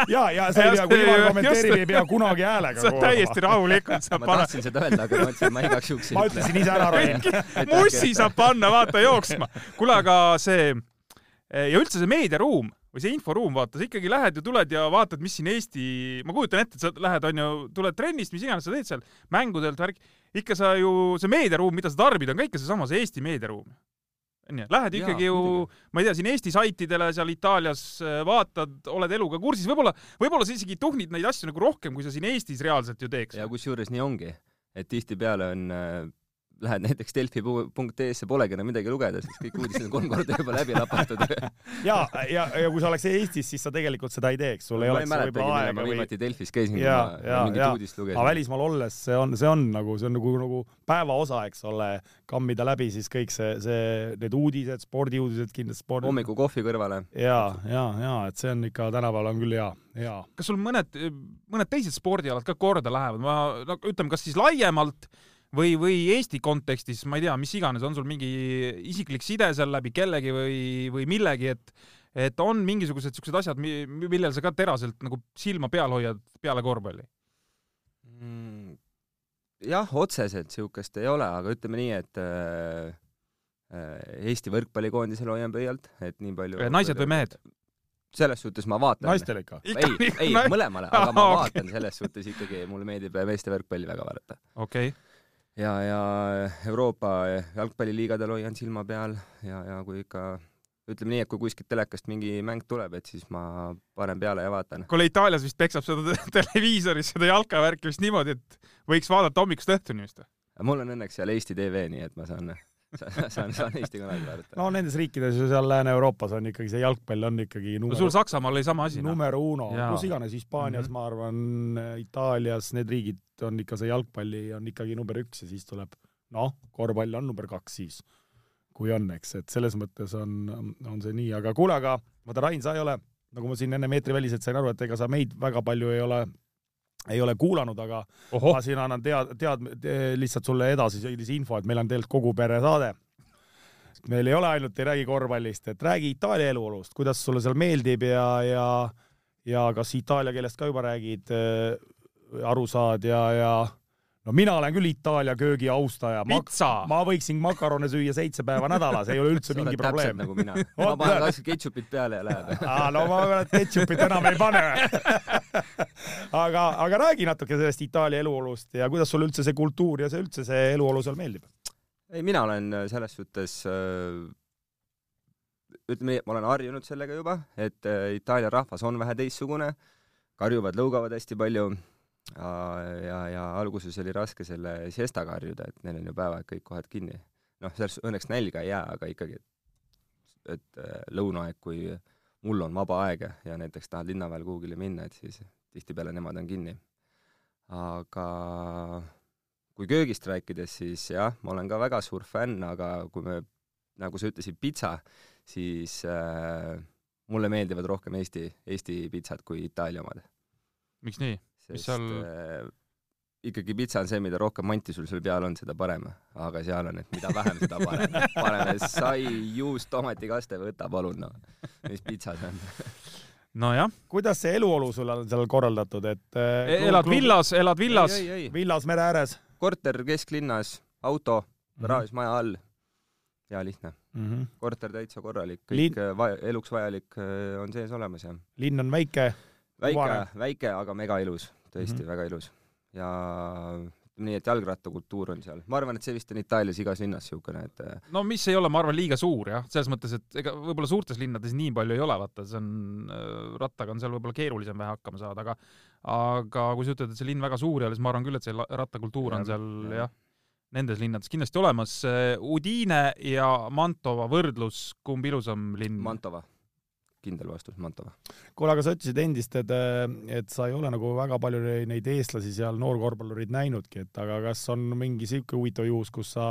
ja, ja sa ei pea, kui Ivar kommenteerib, ei pea kunagi häälega sa täiesti rahulikult saab ma panna, tahtsin seda öelda, aga ma mõtlesin, et ma igaks juhuks ma ütlesin ise ära, Rain. mussi saab panna, vaata jooksma. kuule, aga see ja üldse see meediaruum või see inforuum, vaata, sa ikkagi lähed ja tuled ja vaatad, mis siin Eesti, ma kujutan ette, et sa lähed, onju, tuled trennist, mis iganes sa teed seal, mängudelt, värk, ikka sa ju, see meediaruum, mida sa tarbid, on ka ikka seesama, see Eesti meediaruum. onju, lähed Jaa, ikkagi ju muidugi., ma ei tea, siin Eesti saitidele seal Itaalias äh, vaatad, oled eluga kursis, võib-olla, võib-olla sa isegi tuhnid neid asju nagu rohkem, kui sa siin Eestis reaalselt ju teeks. ja kusjuures nii ongi, et tihtipeale on äh, lähed näiteks delfi.ee-sse, polegi enam midagi lugeda, sest kõik uudised on kolm korda juba läbi lapatud. ja, ja, ja kui sa oleks Eestis, siis sa tegelikult seda ei teeks, sul ei ma ei oleks võib-olla aega või viimati Delfis käisin, kui ja, ma mingit uudist aga lugesin. välismaal olles see on, see on nagu, see on nagu, nagu päevaosa, eks ole, kammida läbi siis kõik see, see, need uudised, spordiuudised kindlasti sport. hommikukohvi kõrvale. ja, ja, ja et see on ikka tänapäeval on küll hea, hea. kas sul mõned, mõned teised spordialad ka korda lähevad, ma no ütleme, kas siis laiemalt või, või Eesti kontekstis, ma ei tea, mis iganes, on sul mingi isiklik side seal läbi kellegi või, või millegi, et et on mingisugused siuksed asjad, millel sa ka teraselt nagu silma peal hoiad peale korvpalli? Mm, jah, otseselt siukest ei ole, aga ütleme nii, et äh, äh, Eesti võrkpallikoondisel hoian pöialt, et nii palju. naised või mehed? selles suhtes ma vaatan. naistel ikka. ei, ei mõlemale, aga ma vaatan selles suhtes ikkagi, mulle meeldib meeste võrkpalli väga vaadata. okei okay., ja, ja Euroopa jalgpalliliigadel hoian silma peal ja, ja kui ikka ütleme nii, et kui kuskilt telekast mingi mäng tuleb, et siis ma panen peale ja vaatan. kuule Itaalias vist peksab seda televiisoris seda jalkavärki vist niimoodi, et võiks vaadata hommikust õhtuni vist. mul on õnneks seal Eesti TV, nii et ma saan, saan, saan, saan Eesti kanali vaadata. no nendes riikides ju seal Lääne-Euroopas on ikkagi see jalgpall on ikkagi no numero sul Saksamaal oli sama asi. noh. numero uno, kus iganes, Hispaanias mm. -hmm. ma arvan, Itaalias, need riigid on ikka see jalgpalli on ikkagi number üks ja siis tuleb noh, korvpall on number kaks siis. kui on, eks, et selles mõttes on, on see nii, aga kuule, aga vaata, Rain, sa ei ole, nagu ma siin enne eetriväliselt sain aru, et ega sa meid väga palju ei ole ei ole kuulanud, aga Ohoh. ma siin annan tead, tead, lihtsalt sulle edasi sellise info, et meil on tegelikult kogu pere saade. meil ei ole ainult ei räägi korvpallist, et räägi Itaalia eluolust, kuidas sulle seal meeldib ja, ja ja kas itaalia keelest ka juba räägid, aru saad ja, ja no mina olen küll Itaalia köögi austaja. ma võiksin makarone süüa seitse päeva nädalas, ei ole üldse mingi probleem. nagu mina. ma panen kaks ketšupit peale ja läheb. aa, no ma arvan, et ketšupit enam ei pane aga, aga räägi natuke sellest Itaalia eluolust ja kuidas sulle üldse see kultuur ja see üldse see eluolu seal meeldib? ei, mina olen selles suhtes äh, ütleme, ma olen harjunud sellega juba, et äh, Itaalia rahvas on vähe teistsugune, karjuvad, lõugavad hästi palju ja, ja alguses oli raske selle siestaga harjuda, et neil on ju päevad kõik kohad kinni. noh, selles õnneks nälga ei jää, aga ikkagi, et, et äh, lõunaaeg, kui mul on vaba aeg ja näiteks tahad linnaväel kuhugile minna, et siis tihtipeale nemad on kinni. aga kui köögist rääkides, siis jah, ma olen ka väga suur fänn, aga kui me, nagu sa ütlesid, pitsa, siis äh, mulle meeldivad rohkem Eesti, Eesti pitsad kui Itaalia omad. miks nii? sest seal... äh, ikkagi pitsa on see, mida rohkem manti sul seal peal on, seda parem. aga seal on, et mida vähem, seda parem. paneme sai, juust, tomatikaste, võta palun, noh. mis pitsa see on nojah. kuidas see eluolu sul on seal korraldatud, et äh, elad klub... villas, elad villas? villas mere ääres? korter kesklinnas, auto, garaaž mm -hmm. maja all. hea lihtne mm. -hmm. korter täitsa korralik, kõik Lin... Äh, va eluks vajalik äh, on sees olemas ja. linn on väike? väike, väike, aga mega ilus tõesti mm -hmm. väga ilus. Ja nii, et jalgrattakultuur on seal. ma arvan, et see vist on Itaalias igas linnas niisugune, et äh, no mis ei ole, ma arvan, liiga suur jah, selles mõttes, et ega võib-olla suurtes linnades nii palju ei ole, vaata, see on, äh, rattaga on seal võib-olla keerulisem vähe hakkama saada, aga aga kui sa ütled, et see linn väga suur ei ole, siis ma arvan küll, et see rattakultuur on seal jah ja, nendes linnades kindlasti olemas. Udine ja Mantova võrdlus, kumb ilusam linn? Mantova kindel vastus, Mantova. kuule, aga sa ütlesid endist, et, et sa ei ole nagu väga palju neid eestlasi seal, noorkorvpallureid näinudki, et aga kas on mingi sihuke huvitav juhus, kus sa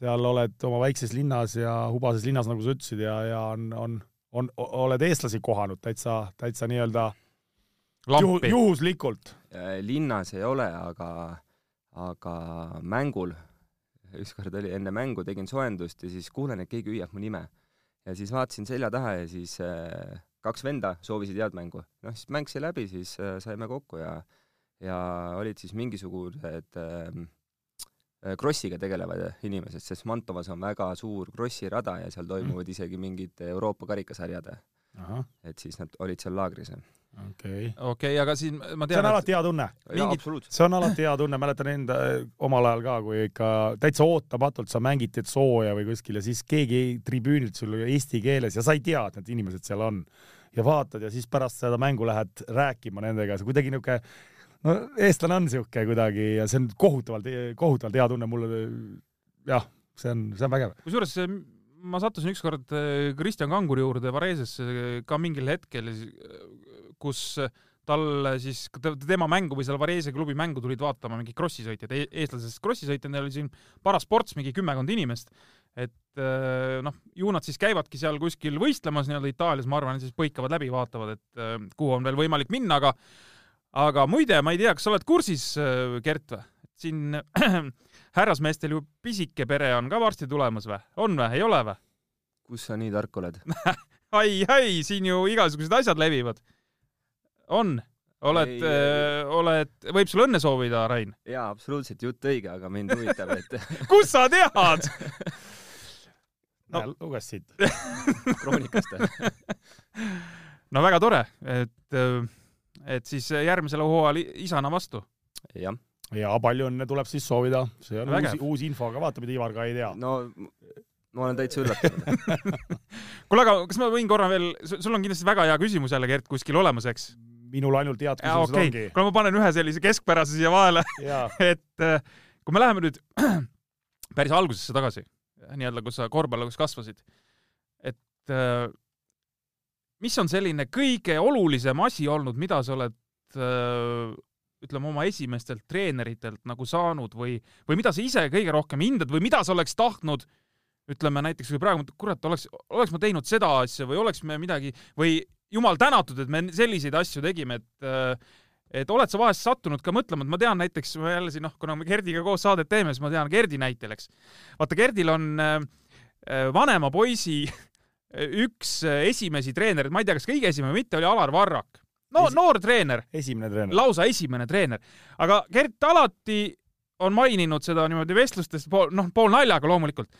seal oled oma väikses linnas ja hubases linnas, nagu sa ütlesid, ja, ja on, on, on, oled eestlasi kohanud täitsa, täitsa nii-öelda juhu, juhuslikult? Äh, linnas ei ole, aga, aga mängul, ükskord oli enne mängu, tegin soojendust ja siis kuulen, et keegi hüüab mu nime ja siis vaatasin selja taha ja siis äh, kaks venda soovisid head mängu. noh, siis mäng sai läbi, siis äh, saime kokku ja, ja olid siis mingisugused ähm, äh, krossiga tegelevad inimesed, sest Mantovas on väga suur krossirada ja seal toimuvad mm. isegi mingid Euroopa karikasarjad. et siis nad olid seal laagris okei okay. okay,, aga siin ma tean. see on et... alati hea tunne. see on alati hea tunne, mäletan enda omal ajal ka, kui ikka täitsa ootamatult sa mängid, teed sooja või kuskil ja siis keegi tribüünilt sulle eesti keeles ja sa ei tea, et need inimesed seal on. ja vaatad ja siis pärast seda mängu lähed rääkima nendega, see kuidagi niuke no eestlane on siuke kuidagi ja see on kohutavalt, kohutavalt hea tunne mulle. jah, see on, see on vägev. kusjuures ma sattusin ükskord Kristjan Kanguri juurde Varesesse ka mingil hetkel kus tal siis, tema mängu või seal Varese klubi mängu tulid vaatama mingid krossisõitjad e, eestlasest krossisõitjad, neil oli siin parasports mingi kümmekond inimest. et äh, noh, ju nad siis käivadki seal kuskil võistlemas nii-öelda Itaalias, ma arvan, siis põikavad läbi, vaatavad, et äh, kuhu on veel võimalik minna, aga aga muide, ma ei tea, kas sa oled kursis, äh, Gert või? siin härrasmeestel ju pisike pere on ka varsti tulemas või? on või, ei ole või? kus sa nii tark oled ai, ai, siin ju igasugused asjad levivad on? oled, äh, oled, võib sulle õnne soovida, Rain? jaa, absoluutselt, jutt õige, aga mind huvitab, et kust sa tead no luges siit kroonikast no väga tore, et, äh, et siis järgmisel hooajal isana vastu. jah. ja palju õnne tuleb siis soovida, see on Vägev. uus, uus info, aga vaata, mida Ivar ka ei tea. no ma olen täitsa üllatunud kuule, aga kas ma võin korra veel, sul on kindlasti väga hea küsimus jälle, Gert, kuskil olemas, eks? Minul ainult head küsimused okay. ongi. kuule, ma panen ühe sellise keskpärase siia vahele et äh, kui me läheme nüüd päris algusesse tagasi, nii-öelda, kus sa korvpalluris kasvasid, et äh, mis on selline kõige olulisem asi olnud, mida sa oled äh, ütleme, oma esimestelt treeneritelt nagu saanud või, või mida sa ise kõige rohkem hindad või mida sa oleks tahtnud ütleme näiteks kui praegu, kurat, oleks, oleks ma teinud seda asja või oleks me midagi või jumal tänatud, et me selliseid asju tegime, et et oled sa vahest sattunud ka mõtlema, et ma tean näiteks, ma jälle siin noh, kuna me Gerdiga koos saadet teeme, siis ma tean Gerdi näitel, eks. vaata, Gerdil on äh, vanema poisi üks esimesi treenereid, ma ei tea, kas kõige esimene või mitte, oli Alar Varrak. no Esi noor treener. esimene treener. lausa esimene treener. aga Gert alati on maininud seda niimoodi vestlustes, pool, noh, pool naljaga loomulikult.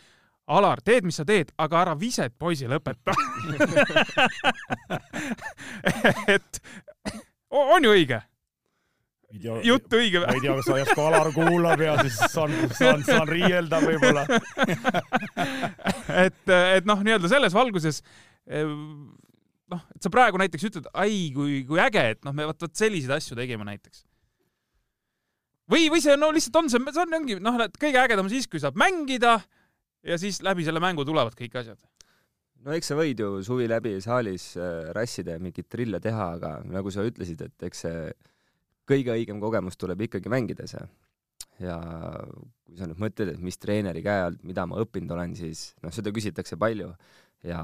Alar, teed, mis sa teed, aga ära viset poisile õpeta et on ju õige? jutt õige või? ma ei tea, kas aias Kalar kuulab ja siis saan, saan, saan riielda võib-olla et, et noh, nii-öelda selles valguses noh, et sa praegu näiteks ütled, ai kui, kui äge, et noh, me vot, vot selliseid asju tegime näiteks. või, või see no lihtsalt on see, see on, ongi noh, et kõige ägedam siis, kui saab mängida ja siis läbi selle mängu tulevad kõik asjad no eks sa võid ju suvi läbi saalis äh, rassida ja mingeid trille teha, aga nagu sa ütlesid, et eks see kõige õigem kogemus tuleb ikkagi mängides ja kui sa nüüd mõtled, et mis treeneri käe alt, mida ma õppinud olen, siis noh, seda küsitakse palju ja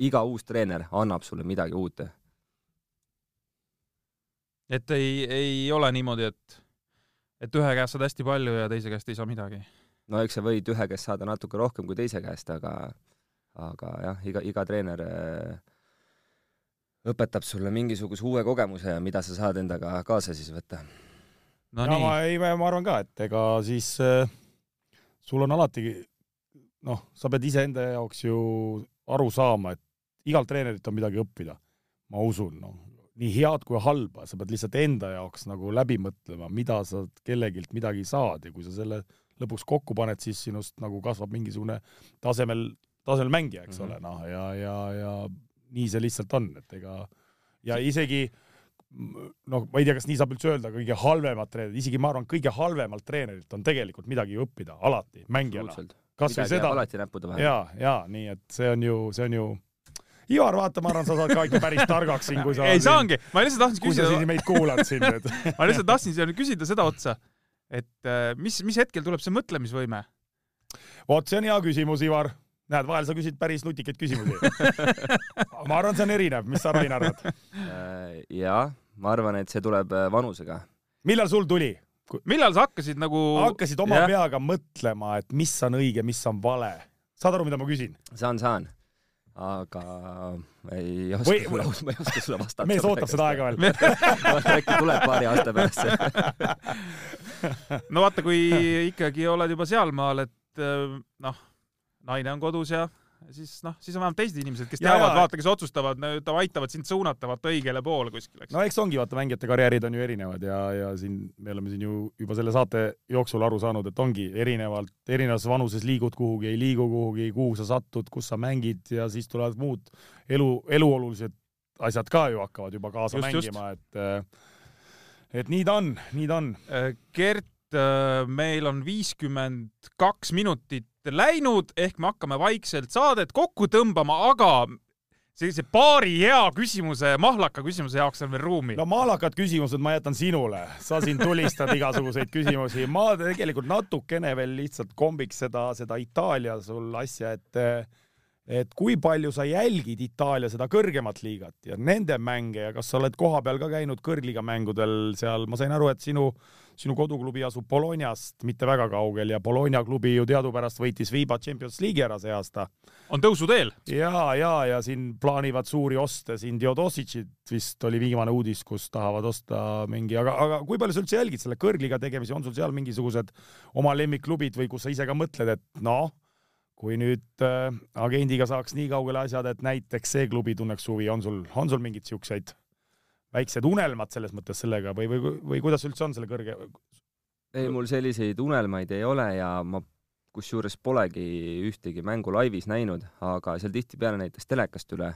iga uus treener annab sulle midagi uut. et ei, ei ole niimoodi, et, et ühe käest saad hästi palju ja teise käest ei saa midagi? No eks sa võid ühe käest saada natuke rohkem kui teise käest, aga aga jah, iga, iga treener äh, õpetab sulle mingisuguse uue kogemuse ja mida sa saad endaga kaasa siis võtta no,. ja nii. ma ei, ma arvan ka, et ega siis äh, sul on alati noh, sa pead iseenda jaoks ju aru saama, et igalt treenerilt on midagi õppida. ma usun, noh, nii head kui halba, sa pead lihtsalt enda jaoks nagu läbi mõtlema, mida sa kellegilt midagi saad ja kui sa selle lõpuks kokku paned, siis sinust nagu kasvab mingisugune tasemel, tasemel mängija, eks mm -hmm. ole, noh, ja, ja, ja nii see lihtsalt on, et ega ja isegi noh, ma ei tea, kas nii saab üldse öelda, kõige halvemad treenerid, isegi ma arvan, kõige halvemalt treenerilt on tegelikult midagi õppida alati mängijana. kasvõi seda. alati näppude vahel. ja, ja nii, et see on ju, see on ju Ivar, vaata, ma arvan, sa saad ka ikka päris targaks siin, kui sa ei saangi, ma lihtsalt tahtsin küsida. kui sa siin meid kuulad siin nüüd ma lihtsalt tahtsin küsida seda otsa, et äh, mis, mis hetkel tuleb see mõtlemisvõime? vot see on hea küsimus, Ivar näed, vahel sa küsid päris nutikaid küsimusi ma arvan, see on erinev, mis sa, Rain, arvad? Äh, jaa, ma arvan, et see tuleb äh, vanusega. millal sul tuli? millal sa hakkasid nagu hakkasid oma ja. peaga mõtlema, et mis on õige, mis on vale? saad aru, mida ma küsin? saan, saan. Aga ei oska või, sulle, ma ei oska sulle vastata. mees ootab seda aega veel äkki tuleb paari aasta pärast no vaata, kui ikkagi oled juba sealmaal, et noh naine on kodus ja siis noh, siis on vähemalt teised inimesed, kes ja, teavad, vaata, kes otsustavad, aitavad sind suunata vaata õigele poole kuskile, no eks ongi, vaata, mängijate karjäärid on ju erinevad ja, ja siin me oleme siin ju juba selle saate jooksul aru saanud, et ongi erinevalt, erinevas vanuses liigud kuhugi, ei liigu kuhugi, kuhu sa satud, kus sa mängid ja siis tulevad muud elu, eluolulised asjad ka ju hakkavad juba kaasa just, mängima, et et nii ta on, nii ta on. Gert, meil on viiskümmend kaks minutit läinud, ehk me hakkame vaikselt saadet kokku tõmbama, aga sellise paari hea küsimuse, mahlaka küsimuse jaoks on veel ruumi. no mahlakad küsimused ma jätan sinule, sa siin tulistad igasuguseid küsimusi, ma tegelikult natukene veel lihtsalt kombiks seda, seda Itaalia sul asja, et et kui palju sa jälgid Itaalia seda kõrgemat liigat ja nende mänge ja kas sa oled kohapeal ka käinud kõrgliiga mängudel seal, ma sain aru, et sinu sinu koduklubi asub Bolognast mitte väga kaugel ja Bologna klubi ju teadupärast võitis Viiba Champions League'i ära see aasta. on tõusuteel? ja, ja, ja siin plaanivad suuri oste, siin Diodosicit vist oli viimane uudis, kus tahavad osta mingi, aga, aga kui palju sa üldse jälgid selle kõrgliga tegemisi, on sul seal mingisugused oma lemmikklubid või kus sa ise ka mõtled, et noh, kui nüüd äh, agendiga saaks nii kaugele asjad, et näiteks see klubi tunneks huvi, on sul, on sul mingeid siukseid väiksed unelmad selles mõttes sellega või, või, või kuidas üldse on selle kõrge? ei, mul selliseid unelmaid ei ole ja ma kusjuures polegi ühtegi mängu laivis näinud, aga seal tihtipeale näitas telekast üle,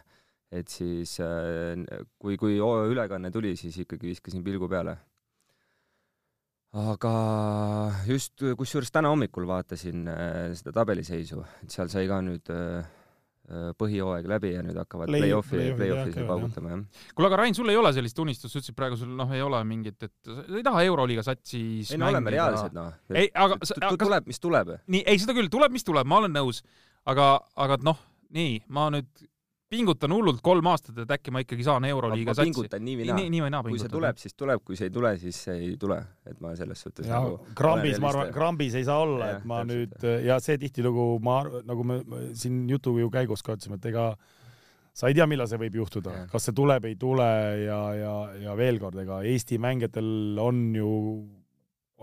et siis äh, kui, kui ülekanne tuli, siis ikkagi viskasin pilgu peale. Aga just, kusjuures täna hommikul vaatasin äh, seda tabeliseisu, et seal sai ka nüüd äh, põhijooaeg läbi ja nüüd hakkavad Play- play-off'i, play-off'i jah. paugutama jah. kuule, aga Rain, sul ei ole sellist unistust, sa ütlesid praegu sul noh, ei ole mingit, et sa ei taha Euroliiga satsis ei no oleme reaalsed noh. ei, aga- tuleb, mis tuleb. nii, ei seda küll, tuleb, mis tuleb, ma olen nõus, aga, aga noh, nii, ma nüüd pingutan hullult kolm aastat, et äkki ma ikkagi saan Euroliiga satsi. pingutan nii või naa. nii või naa kui see pingutan. tuleb, siis tuleb, kui see ei tule, siis see ei tule, et ma selles suhtes ja nagu krambis, ma arvan, krambis ei saa olla, et ma täpselt, nüüd ja see tihtilugu ma nagu me siin jutu ju käigus ka ütlesime, et ega sa ei tea, millal see võib juhtuda kas see tuleb, ei tule ja, ja, ja veel kord, ega Eesti mängijatel on ju,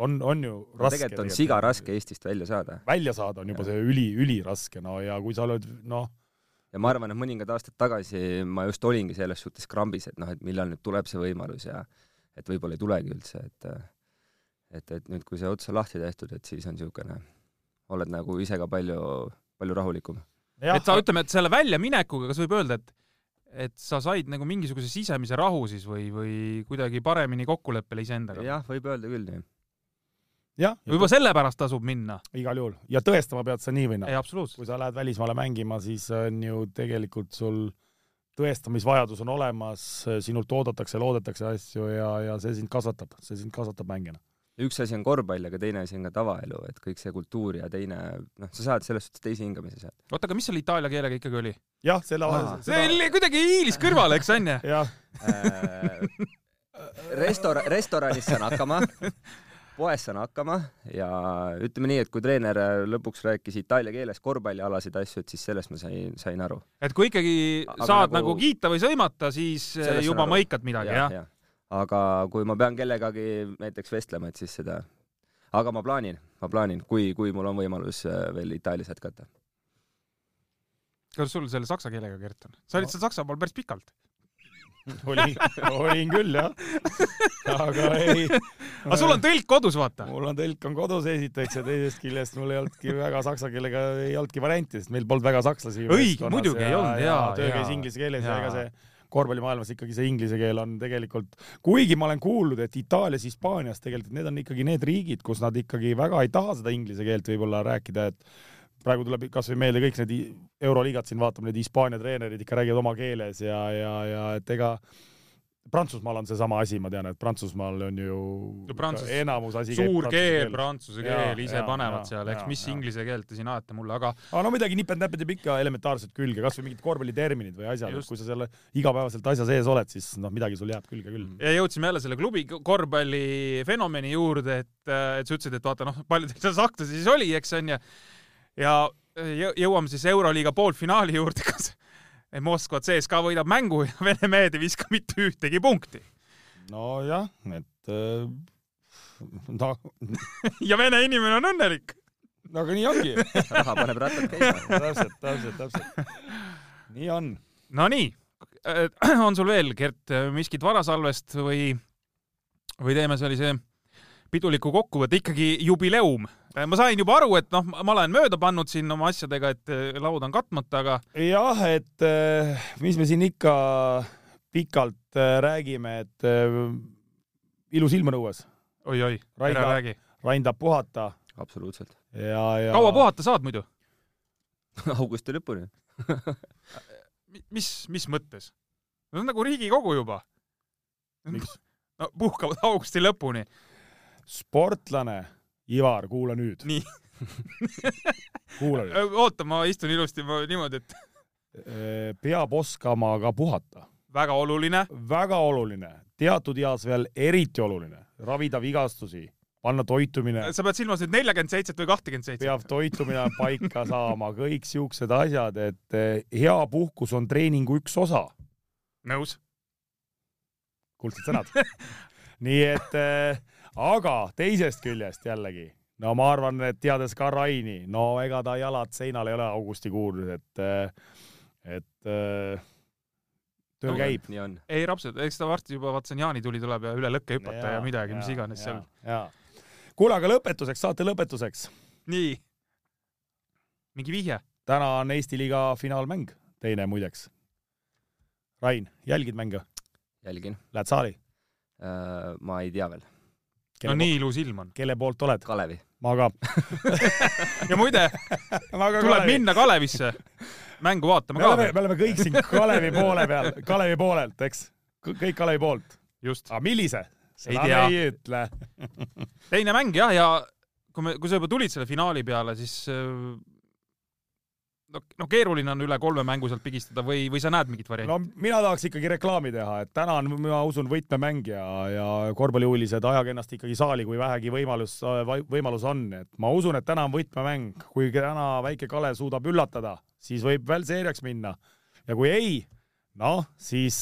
on, on ju no, raske. tegelikult on siga raske Eestist välja saada välja saada on juba Jah. see üli, üliraske, no ja kui sa oled noh, ja ma arvan, et mõningad aastad tagasi ma just olingi selles suhtes krambis, et noh, et millal nüüd tuleb see võimalus ja et võib-olla ei tulegi üldse, et et, et nüüd, kui see ots on lahti tehtud, et siis on niisugune, oled nagu ise ka palju, palju rahulikum. et sa ütleme, et selle väljaminekuga, kas võib öelda, et et sa said nagu mingisuguse sisemise rahu siis või, või kuidagi paremini kokkuleppele iseendaga? jah, võib öelda küll nii. jah, juba sellepärast tasub minna. igal juhul ja tõestama pead sa nii või naa kui sa lähed välismaale mängima, siis on ju tegelikult sul tõestamisvajadus on olemas, sinult oodatakse, loodetakse asju ja, ja see sind kasvatab, see sind kasvatab mängijana. üks asi on korvpall, aga teine asi on ka tavaelu, et kõik see kultuur ja teine, noh, sa saad selles suhtes teise hingamise sealt. oota, aga mis selle itaalia keelega ikkagi oli? jah, selle Aa. see oli kuidagi hiilis kõrvale, eks onju? jah, restora-, restoranis saan hakkama, poes saan hakkama ja ütleme nii, et kui treener lõpuks rääkis itaalia keeles korvpallialaseid asju, et siis sellest ma sain, sain aru. et kui ikkagi Aga saad nagu- nagu kiita või sõimata, siis saan juba mõikad midagi, jah? jah. aga kui ma pean kellegagi näiteks vestlema, et siis seda, aga ma plaanin, ma plaanin, kui, kui mul on võimalus äh, veel Itaalias jätkata. kuidas sul selle saksa keelega, Gert, on? sa olid seal Saksamaal päris pikalt. olin, olin küll jah. aga ei. aga sul on tõlk kodus, vaata. mul on tõlk on kodus esiteks ja teisest küljest mul ei olnudki väga saksa keelega ei olnudki varianti, sest meil polnud väga sakslasi. Õige, muidugi ei olnud, jaa, töö jaa. käis inglise keeles ja ega see korvpallimaailmas ikkagi see inglise keel on tegelikult, kuigi ma olen kuulnud, et Itaalias, Hispaanias tegelikult need on ikkagi need riigid, kus nad ikkagi väga ei taha seda inglise keelt võib-olla rääkida, et praegu tuleb kasvõi meelde kõik need euroliigad siin vaatame, need Hispaania treenerid ikka räägivad oma keeles ja, ja, ja et ega Prantsusmaal on seesama asi, ma tean, et Prantsusmaal on ju No Prantsus- enamus asi suur keel, prantsuse keel, ise jaa, panevad jaa, seal, eks mis jaa. inglise keelt te siin ajate mulle, aga aga no midagi nipet-näpet jääb ikka elementaarselt külge, kasvõi mingid korvpalliterminid või asjad, kui sa selle igapäevaselt asja sees oled, siis noh, midagi sul jääb külge küll. ja jõudsime jälle selle klubi korvpalli fenomeni juurde, et, et sa ütlesid, et vaata noh, palju teil seal sakslasi siis oli, eks onju. ja jõ- jõuame siis Euroliiga poolfinaali juurde, kus Moskva CSKA võidab mängu ja Vene mehed ei viska mitte ühtegi punkti. nojah, et äh, no ja vene inimene on õnnelik. aga nii ongi. raha paneb rattad käima. täpselt, täpselt, täpselt. nii on. Nonii, on sul veel, Gert, miskit varasalvest või, või teeme sellise piduliku kokkuvõtte, ikkagi jubileum. ma sain juba aru, et noh, ma olen mööda pannud siin oma asjadega, et laud on katmata, aga jah, et äh, mis me siin ikka pikalt äh, räägime, et äh, ilus ilm on õues, oi-oi, Rain ära räägi. Rain tahab puhata absoluutselt. ja, ja kaua puhata saad muidu? augusti lõpuni. mis, mis mõttes? no see on nagu Riigikogu juba. miks? no puhkavad augusti lõpuni. sportlane, Ivar, kuula nüüd, nii, kuula nüüd. oota, ma istun ilusti ma, niimoodi, et peab oskama ka puhata väga oluline. väga oluline, teatud eas veel eriti oluline, ravida vigastusi, panna toitumine, sa pead silmas nüüd neljakümmend seitset või kahtekümmet seitset peab? toitumine paika saama, kõik siuksed asjad, et eh, hea puhkus on treeningu üks osa, nõus. kuldsed sõnad. nii et äh, aga teisest küljest jällegi, no ma arvan, et teades ka Raini, no ega ta jalad seinal ei ole augustikuul, et, et äh, töö No, käib. ei rapsud, eks ta varsti juba vaata, see on jaanituli tuleb ja üle lõkke hüpata ja, ja midagi, mis iganes seal. kuule, aga lõpetuseks, saate lõpetuseks, nii. mingi vihje? täna on Eesti liiga finaalmäng, teine muideks. Rain, jälgid mänge? jälgin. Lähed saali? ma ei tea veel. No nii ilus ilm on. kelle poolt oled? Kalevi. ma ka. ja muide, tuleb. minna Kalevisse. mängu vaatama me ka me oleme kõik siin Kalevi poole peal, Kalevi poolelt, eks? kõik Kalevi poolt. just. aga millise? Seda me ei ütle. teine mäng jah, ja kui me, kui sa juba tulid selle finaali peale, siis äh, no, no keeruline on üle kolme mängu sealt pigistada või, või sa näed mingit varianti? No mina tahaks ikkagi reklaami teha, et täna on, ma usun, võtmemäng ja, ja korvpallihuvilised ajage ennast ikkagi saali, kui vähegi võimalus, võimalus on, et ma usun, et täna on võtmemäng, kui täna väike Kalev suudab üllatada, siis võib veel seeriaks minna. Ja kui ei, noh, siis,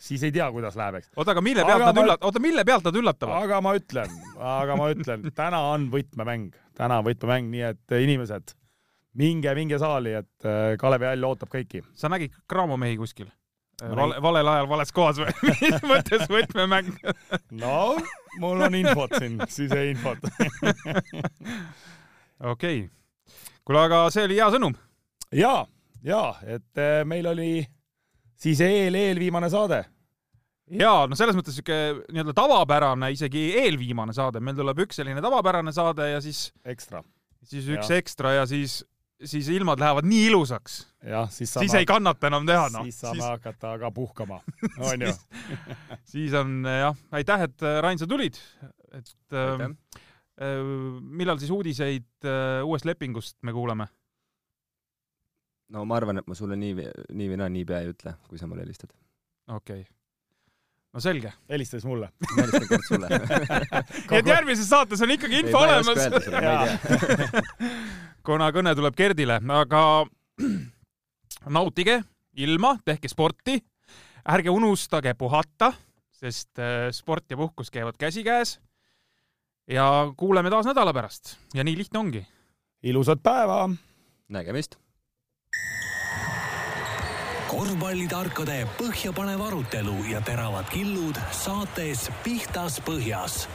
siis ei tea, kuidas läheb, eks. oota, aga mille pealt Aga nad ma- üllat-, oota, mille pealt nad üllatavad? aga ma ütlen, aga ma ütlen, täna on võtmemäng, täna on võtmemäng, nii et inimesed, minge, minge saali, et äh, Kalevi hall ootab kõiki. sa nägid Cramo mehi kuskil? Ma vale, valel ajal vales kohas või? mis mõttes võtmemäng? no mul on infot siin, siseinfot. okei. kuule, aga see oli hea sõnum. ja, ja et äh, meil oli siis eel, eelviimane saade. ja no selles mõttes siuke nii-öelda tavapärane, isegi eelviimane saade, meil tuleb üks selline tavapärane saade ja siis, ekstra. siis üks Jah. ekstra ja siis, siis ilmad lähevad nii ilusaks, siis siis ei, kannata enam teha noh. siis saame hakata ka puhkama, onju. siis on jah, aitäh, et äh, Rain, sa tulid, et äh, Aitäh. äh, millal siis uudiseid äh, uuest lepingust me kuuleme? no ma arvan, et ma sulle nii, nii või naa niipea ei ütle, kui sa mulle helistad. okei okay.. no selge. helista siis mulle. ma helistan kord sulle. nii et järgmises saates on ikkagi info olemas, Jaa. kuna kõne tuleb Gerdile, aga nautige ilma, tehke sporti, ärge unustage puhata, sest äh, sport ja puhkus käivad käsikäes. ja kuuleme taas nädala pärast. Ja nii lihtne ongi. Ilusat päeva! Nägemist. korvpallitarkade põhjapanev arutelu ja teravad killud saates Pihtas Põhjas